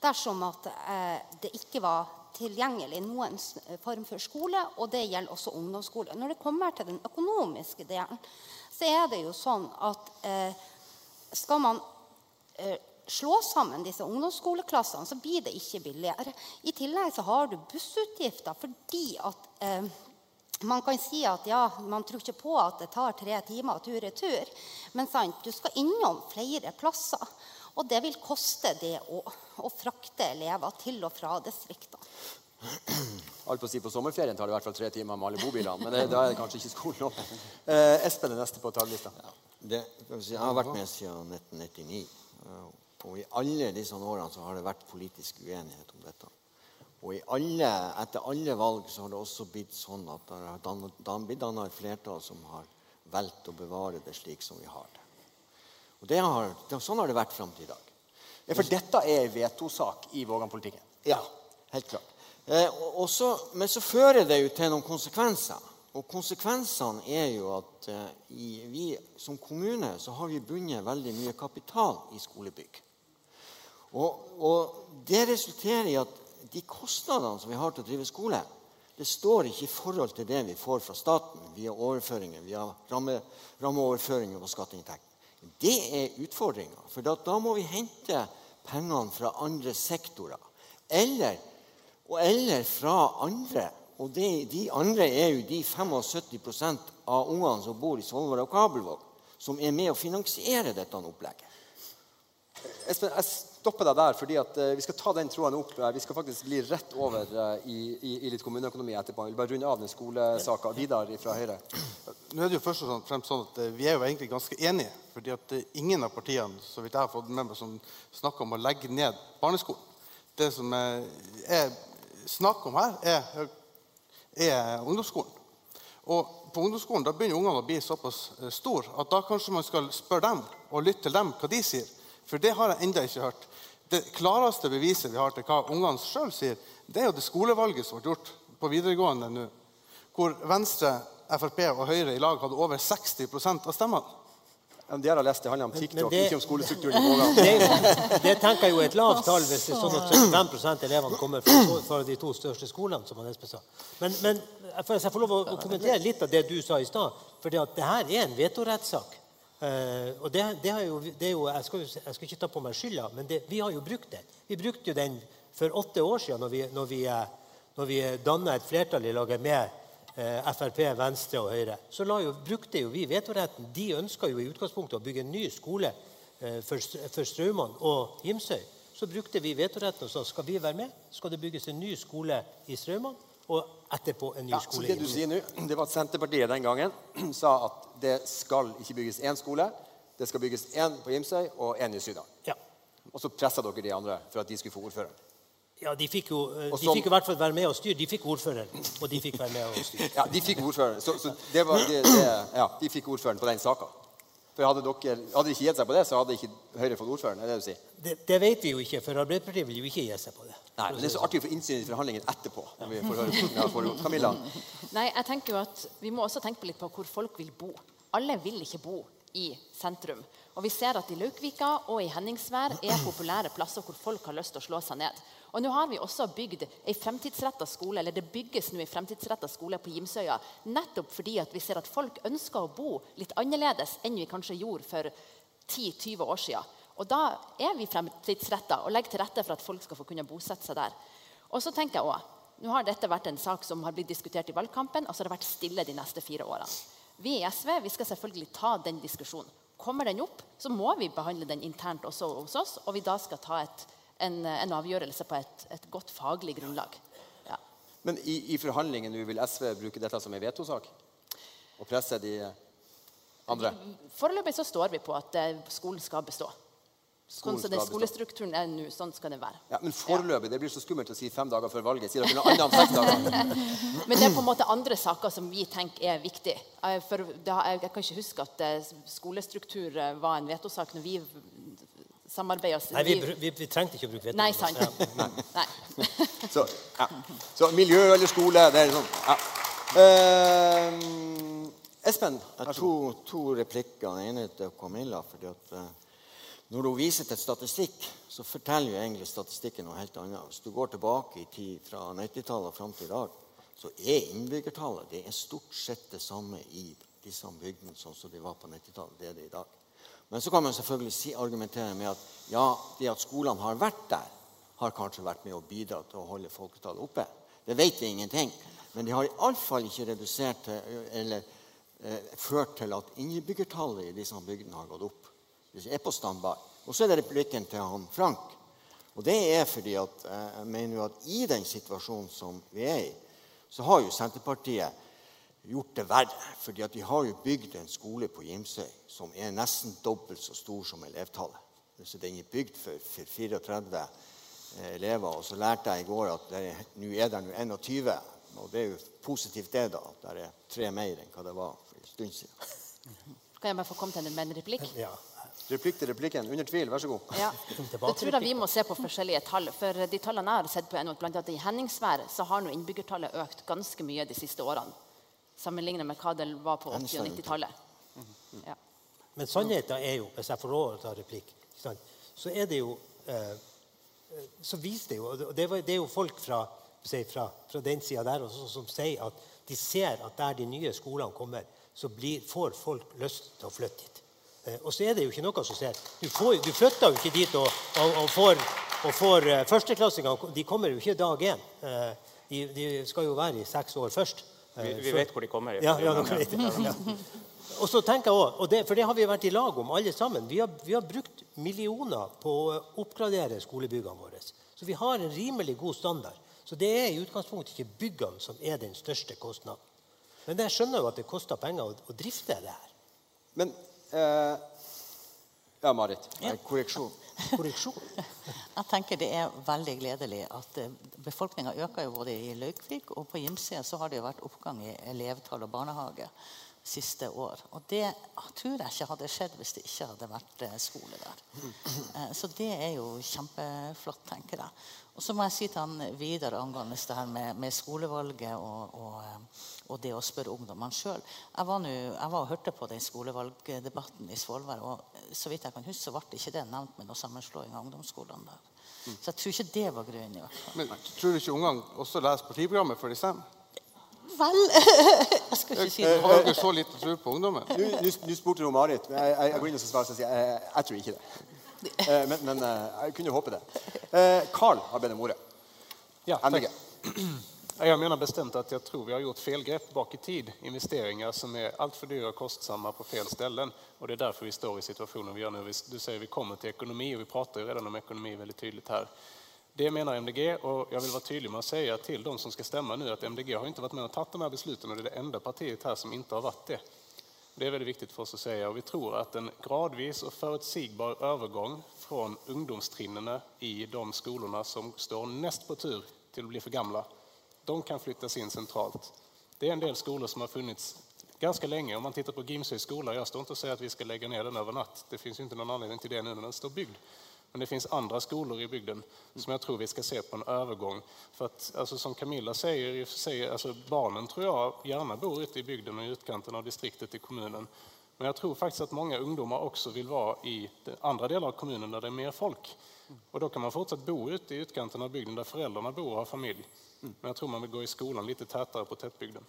dersom at eh, det ikke var tilgjengelig noen form for skole, og det gjelder også ungdomsskole. Når det kommer til den økonomiske delen, så er det jo sånn at eh, skal man slå sammen disse ungdomsskoleklassene, så blir det ikke billigere. I tillegg så har du bussutgifter fordi at eh, man kan si at ja, man tror ikke på at det tar tre timer tur-retur. Men sant, du skal innom flere plasser. Og det vil koste det å, å frakte elever til og fra distriktene. Alt på å si På sommerferien tar det i hvert fall tre timer med alle bobilene. Men det, da er det kanskje ikke skolen opp. Eh, Espen er neste på talerlista. Det, vi si, jeg har vært med siden 1999. Og i alle disse årene så har det vært politisk uenighet om dette. Og i alle, etter alle valg så har det også blitt sånn at det har blitt dannet et flertall som har valgt å bevare det slik som vi har det. Og det har, Sånn har det vært fram til i dag. Ja, for dette er vetosak i Vågan-politikken. Ja, helt klart. Eh, og, og men så fører det jo til noen konsekvenser. Og konsekvensene er jo at eh, i, vi som kommune så har vi bundet veldig mye kapital i skolebygg. Og, og det resulterer i at de kostnadene som vi har til å drive skole, det står ikke i forhold til det vi får fra staten via overføringer, via ramme, rammeoverføringer og skatteinntekter. Det er utfordringa. For da, da må vi hente pengene fra andre sektorer. Eller, og eller fra andre. Og det, de andre er jo de 75% av ungene som bor i Svolvær og Kabelvåg, som er med å finansiere dette opplegget. Espen, jeg stopper deg der, fordi at eh, vi skal ta den tråden opp. Eh, Vi skal faktisk gli rett over eh, i, i, i litt kommuneøkonomi etterpå. Jeg vil bare runde av den skolesaka. Vidar fra Høyre. Nå er det jo først og fremst sånn at Vi er jo egentlig ganske enige. fordi at er ingen av partiene så vidt jeg har fått med meg, som snakker om å legge ned barneskolen. Det som eh, er snakk om her, er, er ungdomsskolen. Og på ungdomsskolen da begynner ungene å bli såpass store at da kanskje man skal spørre dem og lytte til dem hva de sier. For det har jeg ennå ikke hørt. Det klareste beviset vi har til hva ungene sjøl sier, det er jo det skolevalget som ble gjort på videregående nå, hvor Venstre, Frp og Høyre i lag hadde over 60% av stemmene. Ja, Det har jeg lest. Det handler om TikTok, det- ikke om skolestrukturen i Vågan. Det, det tenker jeg jo er et lavt tall hvis det er sånn at 75 av elevene kommer fra, fra de to største skolene. som han Espen sa. Men, men for jeg får lov å kommentere litt av det du sa i stad. For det her er en vetorettssak. Eh, og det, det, jo, det jo, jeg skal, jeg skal ikke ta på meg skylda, men det, vi har jo brukt den. Vi brukte jo den for åtte år siden når vi, når vi, eh, når vi danna et flertall i laget med uh, Frp, Venstre og Høyre. Så jo, brukte jo vi vetoretten. De ønska jo i utgangspunktet å bygge en ny skole uh, for, for Straumann og Himsøy. Så brukte vi vetoretten og sa skal vi være med. Skal det bygges en ny skole i Straumann og etterpå en ny Ja, så skole det du sier nå, det var at Senterpartiet den gangen sa at det skal ikke bygges én skole. Det skal bygges én på Gimsøy og én i Sydal. Ja. Og så pressa dere de andre for at de skulle få ordføreren. Ja, de fikk jo eh, de som- fikk i hvert fall være med og styre. De fikk ordføreren, og de fikk være med og styre. Ja, de fikk ordføreren. Så, så det var, det, det, ja, de fikk ordføreren på den saka. For hadde, dere, hadde de ikke gitt seg på det, så hadde ikke Høyre fått ordføreren? er det du sier? Det, det vet vi jo ikke, for Arbeiderpartiet vil jo ikke gi seg på det. Nei, men Det er så artig å få innsyn i forhandlingen etterpå. når vi får høre hvordan det har. Camilla? Nei, jeg tenker jo at Vi må også tenke på litt på hvor folk vil bo. Alle vil ikke bo i sentrum. Og vi ser at i Laukvika og i Henningsvær er populære plasser hvor folk har lyst til å slå seg ned. Og nå har vi også bygd ei fremtidsretta skole, eller det bygges nå ei fremtidsretta skole på Gimsøya, nettopp fordi at vi ser at folk ønsker å bo litt annerledes enn vi kanskje gjorde for 10-20 år siden. Og da er vi fremtidsretta og legger til rette for at folk skal få kunne bosette seg der. Og så tenker jeg også, nå har dette vært en sak som har blitt diskutert i valgkampen, og så har det vært stille de neste fire årene. Vi i SV vi skal selvfølgelig ta den diskusjonen. Kommer den opp, så må vi behandle den internt også hos oss, og vi da skal ta et, en, en, avgjørelse på et, et godt faglig grunnlag. Ja. Men i, i forhandlingene vil SV bruke dette som en vetosak? Og presse de andre? Foreløpig så står vi på at eh, skolen skal bestå. Sånn som den skolestrukturen er nå, sånn skal det være. Ja, Men foreløpig, det blir så skummelt å si fem dager før valget. Sier dere noe annet om seks dager? men det er på en måte andre saker som vi tenker er viktig. Eh, for jeg kan ikke huske at eh, skolestruktur eh, var en vetosak når vi samarbeida. Nei, vi, vi, vi, trengte ikke å bruke veto. Nei, sant. Ja. Nei. så, ja. så, miljø eller skole, det er sånn ja. uh, Espen, Jeg har. To, to replikker. Den ene til Camilla. fordi at når hun viser til statistikk, så forteller jo egentlig statistikken noe helt annet. Hvis du går tilbake i tid fra 90-tallet og fram til i dag, så er innbyggertallet det er stort sett det samme i disse bygdene sånn som de var på 90-tallet. Det er det i dag. Men så kan man selvfølgelig si, argumentere med at ja, det at skolene har vært der, har kanskje vært med å bidra til å holde folketallet oppe. Det vet vi ingenting. Men de har iallfall ikke redusert eller eh, ført til at innbyggertallet i disse bygdene har gått opp er på standby. Og så er det replikken til han Frank. Og det er fordi at eh, jeg mener jo at i den situasjonen som vi er i, så har jo Senterpartiet gjort det verre. fordi at de har jo bygd en skole på Gimsøy som er nesten dobbelt så stor som elevtallet. Så den er bygd for, for 34 eh, elever. Og så lærte jeg i går at nå er det 21. Og det er jo positivt det, da. At det er tre mer enn hva det var for en stund siden. Kan jeg bare få komme til med en replikk? Ja. Replikk til replikken. Under tvil, vær så god. Ja. Da tror jeg vi må se på forskjellige tall. For de tallene jeg har sett på, er blant annet I Henningsvær så har nå innbyggertallet økt ganske mye de siste årene. Sammenlignet med hva det var på 80- og 90-tallet. Ja. Men sannheten er jo, hvis jeg får lov å ta replikk, så er det jo eh, Så viser det jo og det, er jo folk fra, fra, fra den sida der også, som sier at de ser at der de nye skolene kommer, så blir, får folk lyst til å flytte hit. Eh, og så er det jo ikke noe som skjer. Du, får, du flytter jo ikke dit og, og, og får, og får førsteklassingene Førsteklassinger de kommer jo ikke dag én. Uh, de, de, skal jo være i seks år først. Vi, vi vet hvor de kommer. Ja, ja. Ja. Og så tenker jeg også, det, For det har vi vært i lag om, alle sammen. Vi har, vi har brukt millioner på å oppgradere skolebyggene våre. Så vi har en rimelig god standard. Så det er i utgangspunktet ikke byggene som er den største kostnaden. Men jeg skjønner jo at det koster penger å, å drifte det her. Men Eh, ja, Marit. Ja. Korreksjon. Korreksjon. Jeg tenker Det er veldig gledelig at eh, befolkninga øker jo både i Laukvik og på Gimse. så har det jo vært oppgang i elevtall og barnehage siste år. Og det tror jeg ikke hadde skjedd hvis det ikke hadde vært eh, skole der. Så det er jo kjempeflott, tenker jeg. Og så må jeg si til han videre angående det her med, med skolevalget og, og, og, det å spørre ungdommene sjøl. Jeg, jeg, var og hørte på den skolevalgdebatten i Svolvær, og så vidt jeg kan huske, så ble ikke det nevnt med noe sammenslåing av ungdomsskolene der. Så jeg tror ikke det var grunnen. i hvert fall. Men tror du ikke ungene også leser partiprogrammet før de stemmer? Vel Jeg skal ikke si det. Har dere så lite tro på ungdommen? Nå spurte du Marit. Jeg, jeg, jeg går inn og svarer og sier jeg, jeg tror ikke det. Eh, men, men eh, jeg kunne håpe det. Carl eh, har bedt om ordet. Ja, takk. Jeg mener bestemt at jeg tror vi har gjort felgrepp bak i tid. Investeringer som er altfor dyre og kostsomme på fel steder. Og det er derfor vi står i situasjonen vi gjør nå. Du sier vi kommer til ekonomi og vi prater jo redan om ekonomi veldig tydelig här. Det menar MDG och jag vill vara tydlig med att säga till de som ska stämma nu att MDG har inte varit med och tagit de här besluten och det är det enda partiet här som inte har varit det. Det är väldigt viktigt för oss att säga och vi tror att en gradvis och förutsigbar övergång från ungdomstrinnene i de skolorna som står näst på tur till att bli för gamla, de kan flyttas in centralt. Det är en del skolor som har funnits ganska länge. Om man tittar på Gimsö skola, jag står inte och säger att vi ska lägga ner den över natt. Det finns inte någon anledning till det nu när den står byggd. Men det finns andra skolor i bygden som jag tror vi ska se på en övergång. För att, alltså, som Camilla säger, sig, alltså, barnen tror jag gärna bor ute i bygden och i utkanten av distriktet i kommunen. Men jag tror faktiskt att många ungdomar också vill vara i andra delar av kommunen där det är mer folk. Och då kan man fortsatt bo ute i utkanten av bygden där föräldrarna bor och har familj. Men jag tror man vill gå i skolan lite tätare på tättbygden.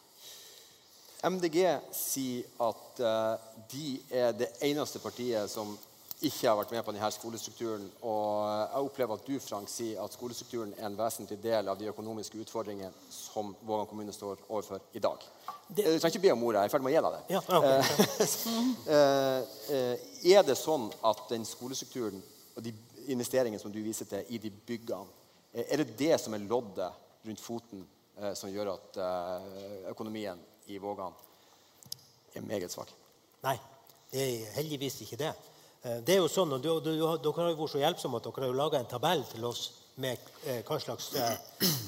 MDG sier at eh, de er det eneste partiet som ikke har vært med på denne skolestrukturen. Og jeg opplever at du Frank, sier at skolestrukturen er en vesentlig del av de økonomiske utfordringene som Vågan kommune står overfor i dag. Det- Du trenger ikke be om ordet, jeg er ferdig med å gi deg det. Ja, okay. Eh, eh, er det sånn at den skolestrukturen og de investeringene som du viser til i de byggene, eh, er det det som er loddet rundt foten eh, som gjør at eh, økonomien i Vågan er meget svak? Nei, det er heldigvis ikke det. Eh, Det er jo sånn, og Dere har jo vært så hjelpsomme at dere har jo laga en tabell til oss med eh, hva slags eh,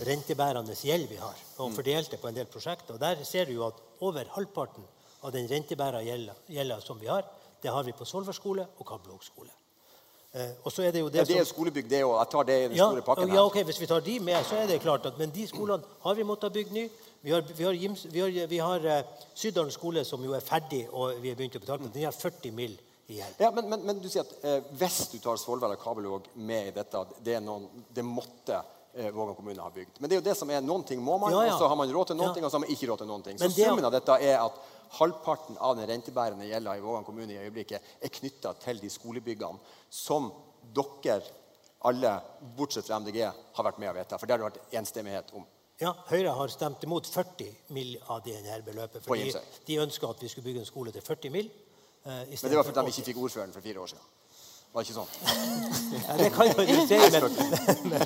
rentebærende gjeld vi har, og fordelt det på en del prosjekter. Og Der ser du jo at over halvparten av den rentebærende gjelda, som vi har, det har vi på Solver skole og Kabelvåg skole. Eh, og så er det jo det, Ja, det er som- skolebygg, det òg. Jeg tar det i den ja, store pakken. ja, ok, Hvis vi tar de med, så er det klart at Men de skolene har vi måttet bygge ny. Vi har, vi har, vi har, vi har Syddalen skole, som jo er ferdig, og vi har begynt å betale på. Den har 40 mill. Ja, men, men, men du sier at eh, hvis du tar Svolvær og Kabelvåg med i dette, det, noen, det måtte eh, Vågan kommune ha bygd. Men det er jo det som er noen ting må man, Ja, ja. og så har man råd til noen ting, og så har man ikke råd til noen ting. Så det- summen av dette er at halvparten av den rentebærende gjelda i Vågan kommune i øyeblikket er knytta til de skolebyggene som dere alle, bortsett fra MDG, har vært med å vedta. For det har det vært enstemmighet om. Ja, Høyre har stemt imot 40 mill. av det her beløpet. Fordi de ønska at vi skulle bygge en skole til 40 mill. Eh, Men det var fordi de ikke fikk ordføreren for fire år siden. Var det ikke sånn? Ja, det kan jo si, men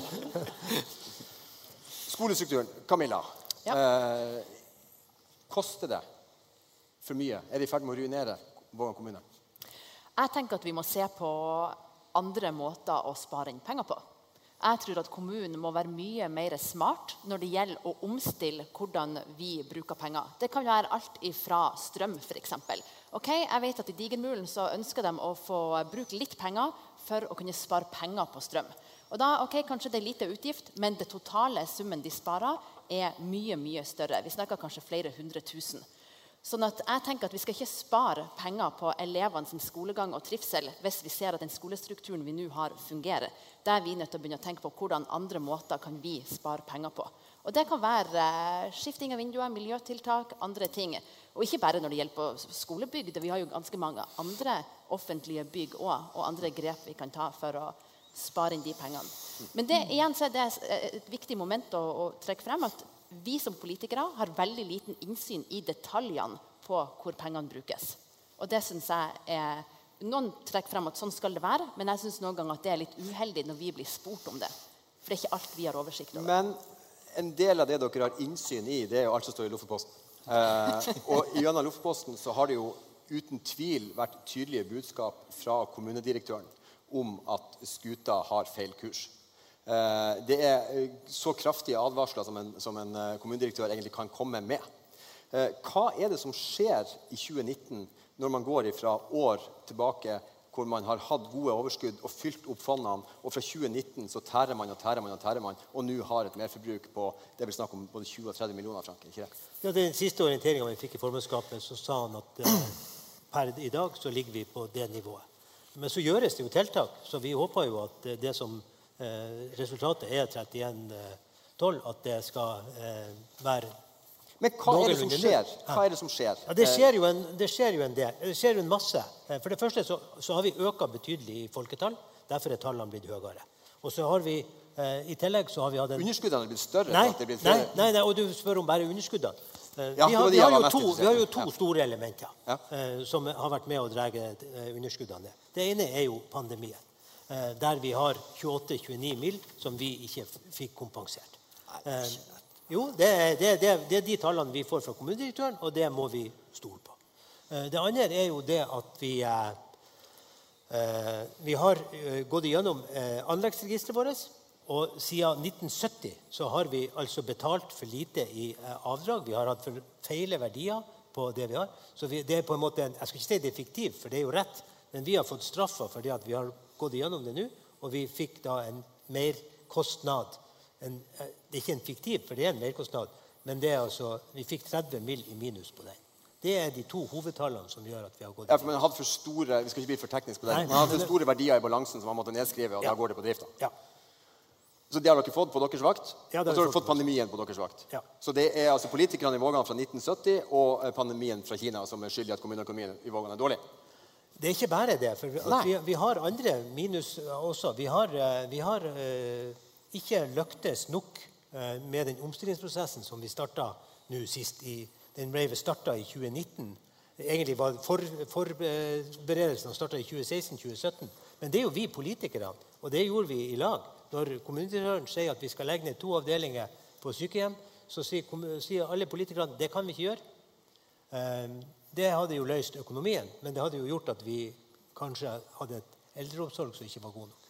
Skolestrukturen. Camilla. Ja. Eh, koster det for mye? Er det i ferd med å ruinere Vågan kommune? Jeg tenker at vi må se på andre måter å spare inn penger på. Jeg tror at kommunen må være mye mer smart når det gjelder å omstille hvordan vi bruker penger. Det kan være alt ifra strøm, f.eks. Okay, jeg vet at I Digermulen så ønsker de å få bruke litt penger for å kunne spare penger på strøm. Og da, ok, Kanskje det er lite utgift, men det totale summen de sparer, er mye mye større. Vi snakker kanskje flere hundre tusen. Sånn at jeg tenker at Vi skal ikke spare penger på elevene sin skolegang og trivsel hvis vi ser at den skolestrukturen vi nå har, fungerer. Da er vi nødt til å begynne å tenke på hvordan andre måter kan vi spare penger på. Og Det kan være eh, skifting av vinduer, miljøtiltak, andre ting. Og ikke bare når det gjelder skolebygg. Vi har jo ganske mange andre offentlige bygg òg, og andre grep vi kan ta for å spare inn de pengene. Men det, igjen så er det et viktig moment å, å trekke frem at vi som politikere har veldig liten innsyn i detaljene på hvor pengene brukes. Og det synes jeg er Noen trekker frem at sånn skal det være, men jeg syns noen ganger at det er litt uheldig når vi blir spurt om det. For det er ikke alt vi har oversikt over. Men en del av det dere har innsyn i, det er jo alt som står i Lofoposten. Eh, og gjennom Lofoposten så har det jo uten tvil vært tydelige budskap fra kommunedirektøren om at skuta har feil kurs. Eh, det er eh, så kraftige advarsler som en, som en eh, kommunedirektør egentlig kan komme med. Hva er det som skjer i 2019 når man går fra år tilbake hvor man har hatt gode overskudd og fylt opp fondene, og fra 2019 så tærer man og tærer man og tærer man, og nå har et merforbruk på det er vel snakk om både 20 og 30 millioner frank? ikke det? ja, Den siste orienteringa vi fikk i formannskapet, så sa han at per i dag så ligger vi på det nivået. Men så gjøres det jo tiltak, så vi håper jo at det som resultatet er 31-12, at det skal eh, være Men hva er det som skjer? Hva er det som skjer? Ja, det skjer jo en, det skjer jo en del. Det skjer jo en masse. Eh, For det første så, så har vi øka betydelig i folketall. Derfor er tallene blitt høyere. Og så har vi eh, i tillegg så har vi hatt en Underskuddene er blitt større? Nei, blitt nei, nei, nei, og du spør om bare underskuddene. Eh, Ja, vi, har, vi, har to, vi har jo to Ja. store elementer Ja. eh, som har vært med å dra eh, underskuddene ned. Det ene er jo pandemien, eh, der vi har 28-29 mil som vi ikke fikk kompensert. Eh, jo, det er, det, det, det er de tallene vi får fra kommunedirektøren, og det må vi stole på. Eh, det andre er jo det at vi eh, Eh, Vi har eh, gått igjennom eh, anleggsregisteret vårt. Og siden 1970 så har vi altså betalt for lite i eh, avdrag. Vi har hatt for feile verdier på det vi har. Så vi, det er på en måte Jeg skal ikke si det er fiktivt, for det er jo rett, men vi har fått straffa fordi at vi har gått igjennom det nå, og vi fikk da en merkostnad. En, eh, det er ikke en fiktiv, for det er en merkostnad, men det er altså, vi fikk 30 mill. i minus på den. Det er de to hovedtallene som gjør at vi har gått Ja, for man hadde for store vi skal ikke bli for teknisk på det, man hadde for store verdier i balansen som man måtte nedskrive, og Ja. da går det på drifta. Ja. Så det har dere fått på deres vakt. Ja, og så har dere fått fått pandemien på deres vakt. Ja. Så det er altså politikerne i Vågan fra 1970 og eh, pandemien fra Kina som er skyld i at kommuneøkonomien i Vågan er dårlig. Det er ikke bare det. for at vi, vi har andre minus også. Vi har, eh, vi har eh, ikke lyktes nok eh, med den omstillingsprosessen som vi starta nå sist. I, den ble starta i 2019. Egentlig var forberedelsen starta i 2016-2017. Men det er jo vi politikere, og det gjorde vi i lag. Når kommunedirektøren sier at vi skal legge ned to avdelinger på sykehjem, så sier, alle politikerne det kan vi ikke gjøre. Det hadde jo løst økonomien, men det hadde jo gjort at vi kanskje hadde et eldreomsorg som ikke var god nok.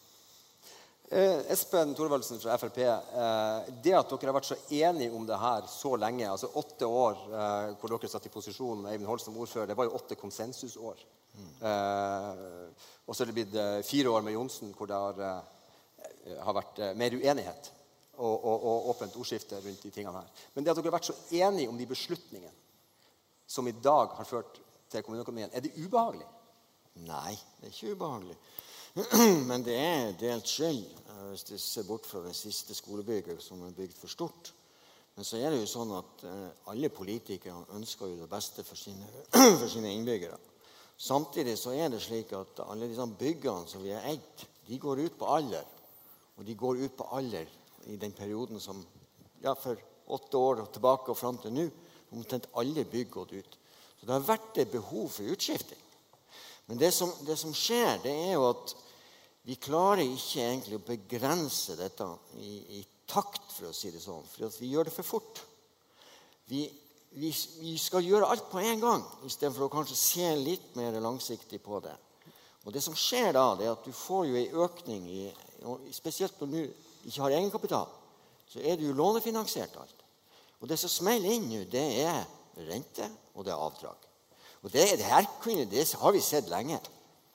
Eh, Espen Thorvaldsen fra Frp. Eh, det at dere har vært så enige om det her så lenge, altså åtte år eh, hvor dere satt i posisjon med Eivind Holt som ordfører, det var jo åtte konsensusår. Eh, og så er det blitt eh, fire år med Johnsen hvor det har, eh, har vært mer uenighet og, og, og åpent ordskifte rundt de tingene her. Men det at dere har vært så enige om de beslutningene som i dag har ført til kommuneøkonomien, er det ubehagelig? Nei, det er ikke ubehagelig. Men det er delt skyld, eh, hvis du ser bort fra det siste skolebygget som er bygd for stort. Men så er det jo sånn at eh, alle politikere ønsker jo det beste for sine, for sine innbyggere. Samtidig så er det slik at alle disse byggene som vi har eid, de går ut på alder. Og de går ut på alder i den perioden som ja, for åtte år tilbake og fram til nå. Omtrent alle bygg gått ut. Så det har vært et behov for utskifting. Men det som, det som skjer, det er jo at vi klarer ikke egentlig å begrense dette i, i takt, for å si det sånn, for vi gjør det for fort. Vi, vi, vi skal gjøre alt på en gang istedenfor å kanskje se litt mer langsiktig på det. Og det som skjer da, det er at du får jo en økning i Spesielt når du ikke har egenkapital, så er det jo lånefinansiert alt. Og det som smeller inn nå, det er rente, og det er avdrag. Og det, det her kunne, det har vi sett lenge.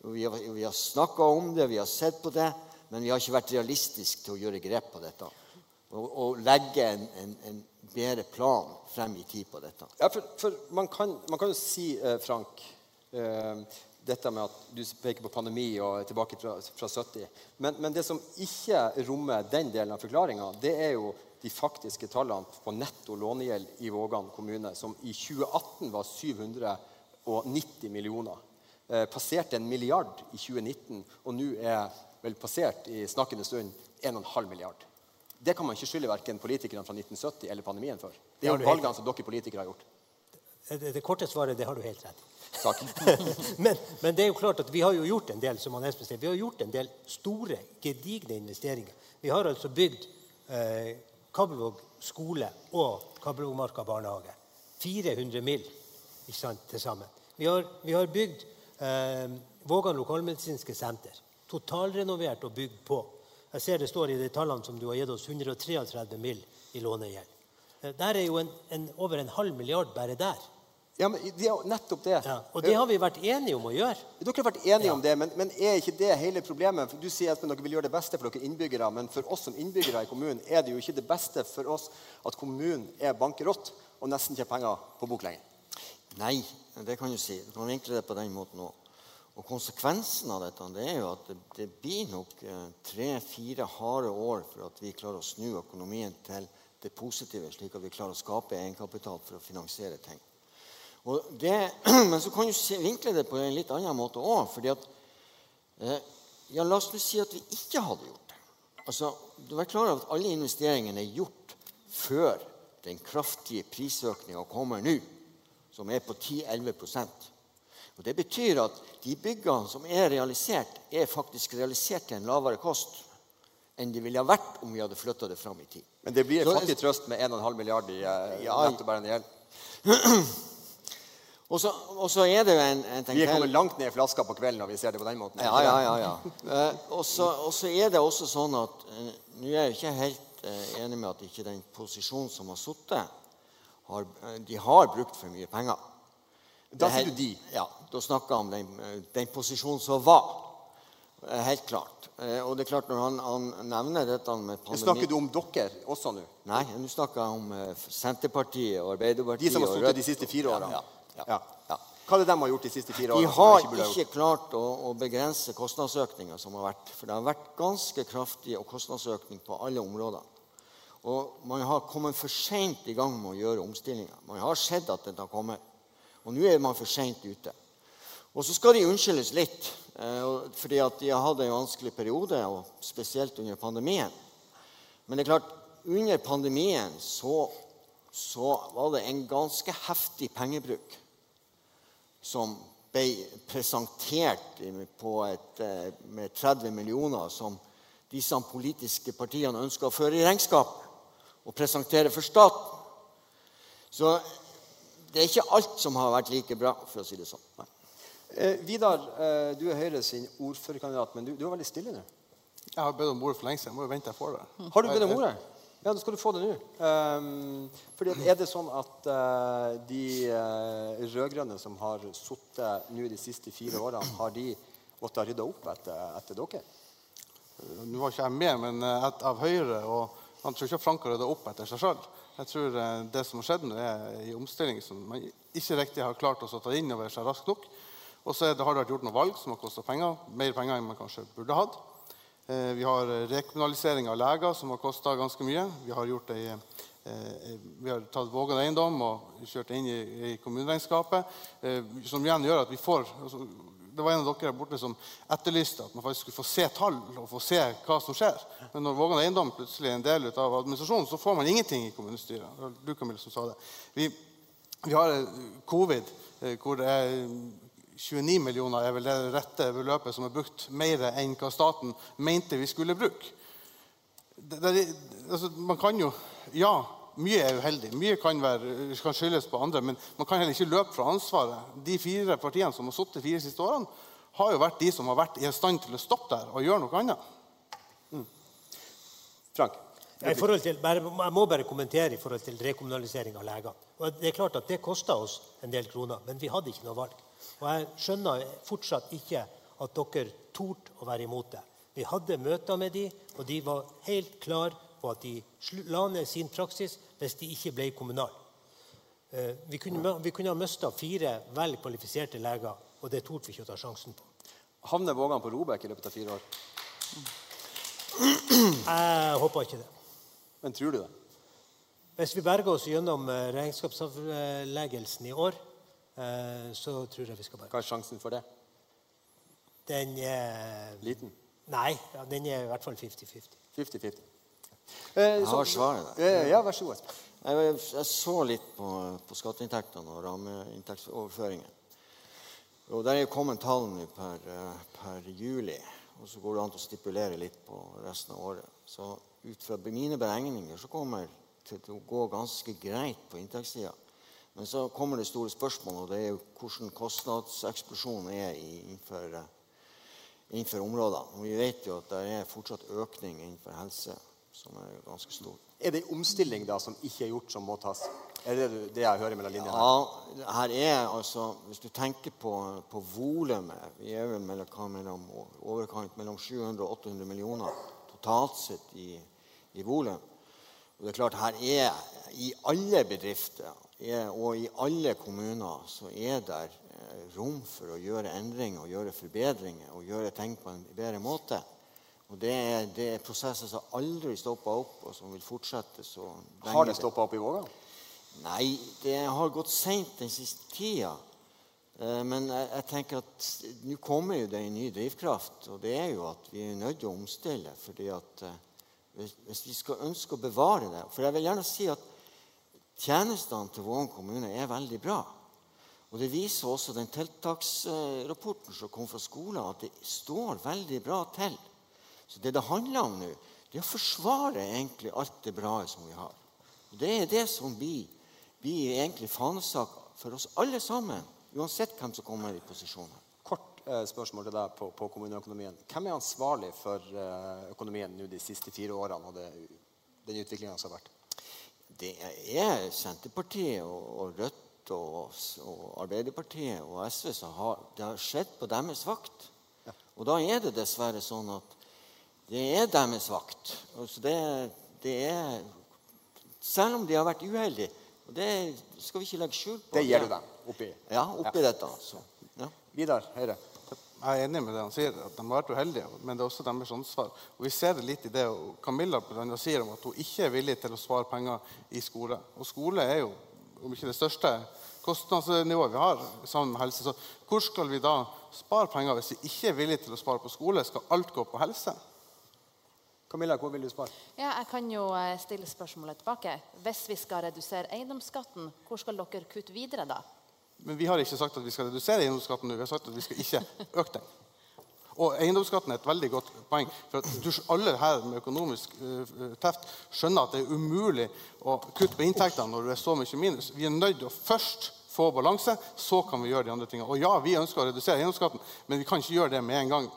Vi har, vi har snakka om det, vi har sett på det, men vi har ikke vært realistiske til å gjøre grep på dette. Og, og legge en, en, en bedre plan frem i tid på dette. Ja, for, for man, kan, man kan jo si, eh, Frank eh, Dette med at du peker på pandemi og tilbake fra, fra 70. Men, men det som ikke rommer den delen av forklaringa, det er jo de faktiske tallene på netto lånegjeld i Vågan kommune, som i 2018 var 790 millioner. Eh, passerte en milliard i 2019, og nå er vel passert i snakkende stund 1,5 milliard. Det kan man ikke skylde verken politikerne fra 1970 eller pandemien for. Det er valgene som dere politikere har gjort. Det, det korte svaret det har du helt rett i. Men, men det er jo klart at vi har jo gjort en del som han Espen sier, vi har gjort en del store, gedigne investeringer. Vi har altså bygd eh, Kabelvåg skole og Kabelvågmarka barnehage. 400 mill. til sammen. Vi har, vi har bygd eh, Vågan lokalmedisinske senter. Totalrenovert og bygd på. Jeg ser det står i de tallene som du har gitt oss, 133 mill. i lånegjeld. Eh, Der er jo en, en, over en halv milliard bare der. Ja, men det er nettopp det. Ja, og det har vi vært enige om å gjøre. Dere har vært enige om det, men, men er ikke det hele problemet? Du sier at dere vil gjøre det beste for dere innbyggere, men for oss som innbyggere i kommunen er det jo ikke det beste for oss at kommunen er bankerott og nesten ikke har penger på bok lenger. Nei, det kan du si. Du kan vinkle det på den måten òg. Og konsekvensen av dette det er jo at det, det blir nok eh, tre-fire harde år for at vi klarer å snu økonomien til det positive, slik at vi klarer å skape egenkapital for å finansiere ting. Det, men så kan du vinkle det på en litt annen måte òg. fordi at eh, ja, La oss nå si at vi ikke hadde gjort det. Altså, Du er klar over at alle investeringene er gjort før den kraftige prisøkninga kommer nå, som er på 10-11 Og Det betyr at de byggene som er realisert, er faktisk realisert til en lavere kost enn det ville ha vært om vi hadde flytta det fram i tid. Men det blir en fattig trøst med 1,5 milliard i eh, Ja. nettobærende gjeld. Og så, og så er det jo en, en Vi er kommet langt ned i flaska på kvelden når vi ser det på den måten. Ja, ja, ja. ja. Eh, og, så, og så er det også sånn at eh, Nå er jeg jo ikke helt eh, enig med at ikke den posisjonen som har sittet, har, de har brukt for mye penger. Da Det er sier du de. Ja, da snakker jeg om den, den posisjonen som var. Helt klart. Og det er klart, når han, han nevner dette med pandemi Snakker du om dere også nå? Nei, nå snakker jeg om Senterpartiet og Arbeiderpartiet. De som har sittet de siste fire årene? Ja, ja, Ja. ja. Hva er det de har gjort de siste fire årene? De har ikke, ikke klart å, å begrense kostnadsøkninga som har vært. For det har vært ganske kraftig kostnadsøkning på alle områder. Og man har kommet for seint i gang med å gjøre omstillinger. Man har sett at den har kommet. Og nå er man for seint ute. Og så skal de unnskyldes litt, eh, fordi at de har hatt en vanskelig periode, og spesielt under pandemien. Men det er klart, under pandemien så, så var det en ganske heftig pengebruk som ble presentert på et, eh, med 30 millioner som disse politiske partiene ønsker å føre i regnskap og presentere for staten. Så det er ikke alt som har vært like bra, for å si det sånn. Nei. Eh, Vidar, eh, du er Høyre sin ordførerkandidat, men du, du er veldig stille nå. Jeg har bedt om ordet for lenge siden. Jeg må jo vente jeg får det. Har du bedt om ordet? Ja, da skal du få det nå. Um, fordi er det sånn at uh, de uh, rød-grønne som har sittet nå de siste fire årene, har de måttet rydde opp etter, etter dere? Nå var ikke jeg med, men eh, et av Høyre og Han tror ikke Frank har rydda opp etter seg sjøl. Jeg tror eh, det som har skjedd nå, er en omstilling som man ikke riktig har klart å ta inn over seg raskt nok. Og så har det vært gjort noen valg som har kosta penger. Mer penger enn man kanskje burde hatt. Eh, Vi har eh, rekommunalisering av leger, som har kosta ganske mye. Vi har, ei, eh, vi har tatt Vågan eiendom og kjørt det inn i, i kommuneregnskapet. eh, Som igjen gjør at vi får altså, Det var en av dere her borte som etterlyste at man faktisk skulle få se tall og få se hva som skjer. Men når Vågan eiendom plutselig er en del av administrasjonen, så får man ingenting i kommunestyret. Du Camille, som sa det. Vi, vi har eh, covid, eh, hvor det er 29 millioner er vel det rette beløpet som er brukt mer enn hva staten mente vi skulle bruke. Det, det, altså, man kan jo Ja, mye er uheldig. Mye kan, være, kan skyldes på andre. Men man kan heller ikke løpe fra ansvaret. De fire partiene som har sittet de fire siste årene, har jo vært de som har vært i stand til å stoppe der og gjøre noe annet. Frank? I til, bare, jeg må bare kommentere i forhold til rekommunalisering av legene. Og Det er klart at det kosta oss en del kroner, men vi hadde ikke noe valg. Og Jeg skjønner fortsatt ikke at dere torde å være imot det. Vi hadde møter med dem, og de var helt klare på at de la ned sin praksis hvis de ikke ble kommunale. Eh, Vi kunne, vi kunne ha mista fire vel kvalifiserte leger, og det torde vi ikke å ta sjansen på. Havner Vågan på Robek i løpet av fire år? Jeg håper ikke det. Men tror du det? Hvis vi berger oss gjennom eh, regnskapsavleggelsen i år, så tror jeg vi skal bare Hva er sjansen for det? Den er Liten? Nei, ja, den er i hvert fall 50-50. 50-50. Eh, Jeg har svaret. der. Eh, ja, vær så god. Jeg, jeg så litt på, på skatteinntektene og rammeinntektsoverføringen. Og Der er jo kommet tall nå per, eh, per juli. Og så går det an å stipulere litt på resten av året. Så ut fra mine beregninger så kommer det til å gå ganske greit på inntektssida. Men så kommer det store spørsmålet, og det er jo hvordan kostnadseksplosjonen er innenfor, eh, innenfor områdene. Og vi vet jo at det er fortsatt økning innenfor helse, som er ganske stor. Er det en omstilling da som ikke er gjort, som må tas? Er det det, jeg hører mellom linjene? Ja, her er altså Hvis du tenker på, på volumet Vi er vel mellom, mellom overkant mellom 700 og 800 millioner totalt sett i, i volum. Og det er klart, her er i alle bedrifter er, og i alle kommuner så er det eh, rom for å gjøre endringer og gjøre forbedringer og gjøre ting på en bedre måte. Og det er, det er prosesser som aldri stopper opp, og som vil fortsette så lenge Har det stoppa opp i Vågan? Nei, det har gått seint den siste tida. Eh, Men jeg, jeg tenker at nå kommer jo det en ny drivkraft, og det er jo at vi er nødt til å omstille. fordi at eh, hvis, hvis vi skal ønske å bevare det For jeg vil gjerne si at tjenestene til Vågen kommune er veldig bra. Og det viser også den tiltaksrapporten som kom fra skolen, at det står veldig bra til. Så det det handler om nå, det er å forsvare egentlig alt det bra som vi har. Og Det er det som blir, blir egentlig fanesak for oss alle sammen, uansett hvem som kommer i posisjon. Kort eh, spørsmål til deg på, på kommuneøkonomien. Hvem er ansvarlig for eh, økonomien nå de siste fire årene og det, den utviklinga som har vært? Det er Senterpartiet og, og Rødt og, og Arbeiderpartiet og SV som har det har skjedd på deres vakt. Og da er det dessverre sånn at det er deres vakt. Altså det, det er, selv om de har vært uheldige. Og det skal vi ikke legge skjul på. Det gir du dem oppi. Ja, oppi dette. altså. Ja. Vidar Høyre. Jeg er enig med det han sier, at de har vært uheldige, men det er også deres ansvar. Og Vi ser det litt i det og Camilla blant sier om at hun ikke er villig til å spare penger i skole. Og skole er jo, om ikke det største kostnadsnivået vi har sammen med helse. Så hvor skal vi da spare penger hvis vi ikke er villige til å spare på skole? Skal alt gå på helse? Camilla, hvor vil du spare? Ja, jeg kan jo eh, stille spørsmålet tilbake. Hvis vi skal redusere eiendomsskatten, hvor skal dere kutte videre da? Men vi har ikke sagt at vi skal redusere eiendomsskatten nå. Vi har sagt at vi skal ikke øke den. Og eiendomsskatten er et veldig godt poeng. For at du, alle her med økonomisk uh, teft skjønner at det er umulig å kutte på inntektene når det er så mye minus. Vi er nødt til å først få balanse, så kan vi gjøre de andre tingene. Og ja, vi ønsker å redusere eiendomsskatten, men vi kan ikke gjøre det med en gang.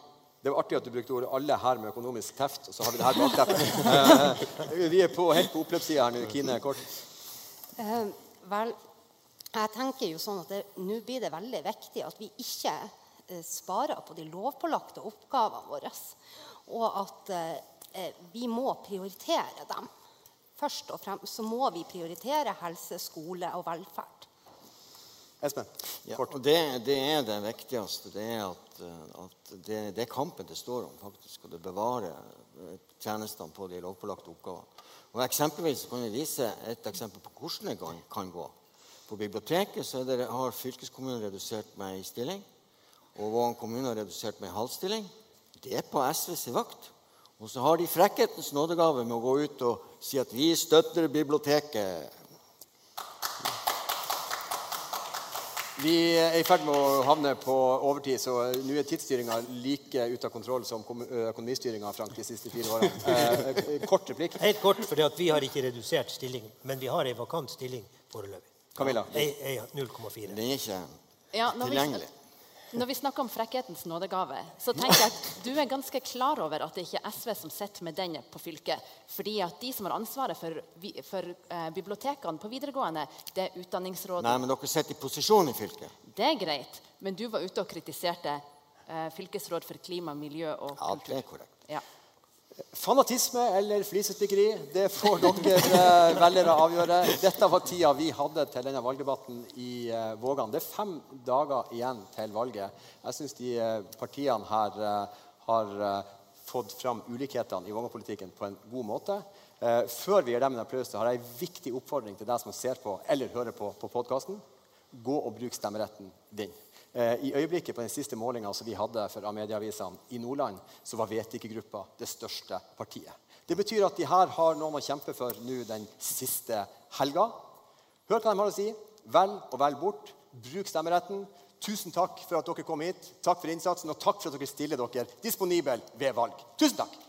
Det var artig at du brukte ordet 'alle her med økonomisk teft'. og så har vi det her bakteppet. uh, vi er på, helt på oppløpssida her nå. Kine, kort. Uh, vel, jeg tenker jo sånn at Nå blir det veldig viktig at vi ikke eh, sparer på de lovpålagte oppgavene våre. Og at eh, vi må prioritere dem. Først og fremst så må vi prioritere helse, skole og velferd. Espen, Ja, kort. og det, det er det viktigste. Det er at, eh, at det, det er kampen det står om, faktisk. Og det bevarer eh, tjenestene på de lovpålagte oppgavene. Og Eksempelvis kan vi vise et eksempel på hvordan det kan, kan gå. På biblioteket det, har fylkeskommunen redusert meg i stilling. Og Vågan kommune har redusert meg i halv stilling. Det er på SVs vakt. Og så har de frekkhetens nådegave med å gå ut og si at vi støtter biblioteket. Vi er i ferd med å havne på overtid, så nå er tidsstyringa like ute av kontroll som økonomistyringa de siste fire årene. Eh, kort replikk. Helt kort, for vi har ikke redusert stilling, men vi har ei vakant stilling foreløpig. Camilla. Ei 0,4. Den er ikke Ja, når vi, tilgjengelig. når vi snakker om frekkhetens nådegave, så tenker jeg at du er ganske klar over at det ikke er SV som sitter med den på fylket. Fordi at de som har ansvaret for, for eh, bibliotekene på videregående, det er Utdanningsrådet. Nei, men dere sitter i posisjon i fylket. Det er greit, men du var ute og kritiserte eh, fylkesråd for klima, miljø og Ja, det er korrekt. Ja. Fanatisme eller flisespikkeri, det får dere eh, velgere avgjøre. Dette var tida vi hadde til denne valgdebatten i eh, Vågan. Det er fem dager igjen til valget. Jeg syns de eh, partiene her har fått fram ulikhetene i Vågan-politikken på en god måte. Før vi gir dem en applaus, har jeg en viktig oppfordring til deg som ser på eller hører på på podkasten. Gå og bruk stemmeretten din. Eh, I øyeblikket på den siste målinga som vi hadde for Amedia-avisene i Nordland, så var Vet-ikke-gruppa det største partiet. Det betyr at de her har noen å kjempe for nå den siste helga. Hør hva de har å si. Vel og vel bort. Bruk stemmeretten. Tusen takk for at dere kom hit. Takk for innsatsen, og takk for at dere stiller dere disponibel ved valg. Tusen takk!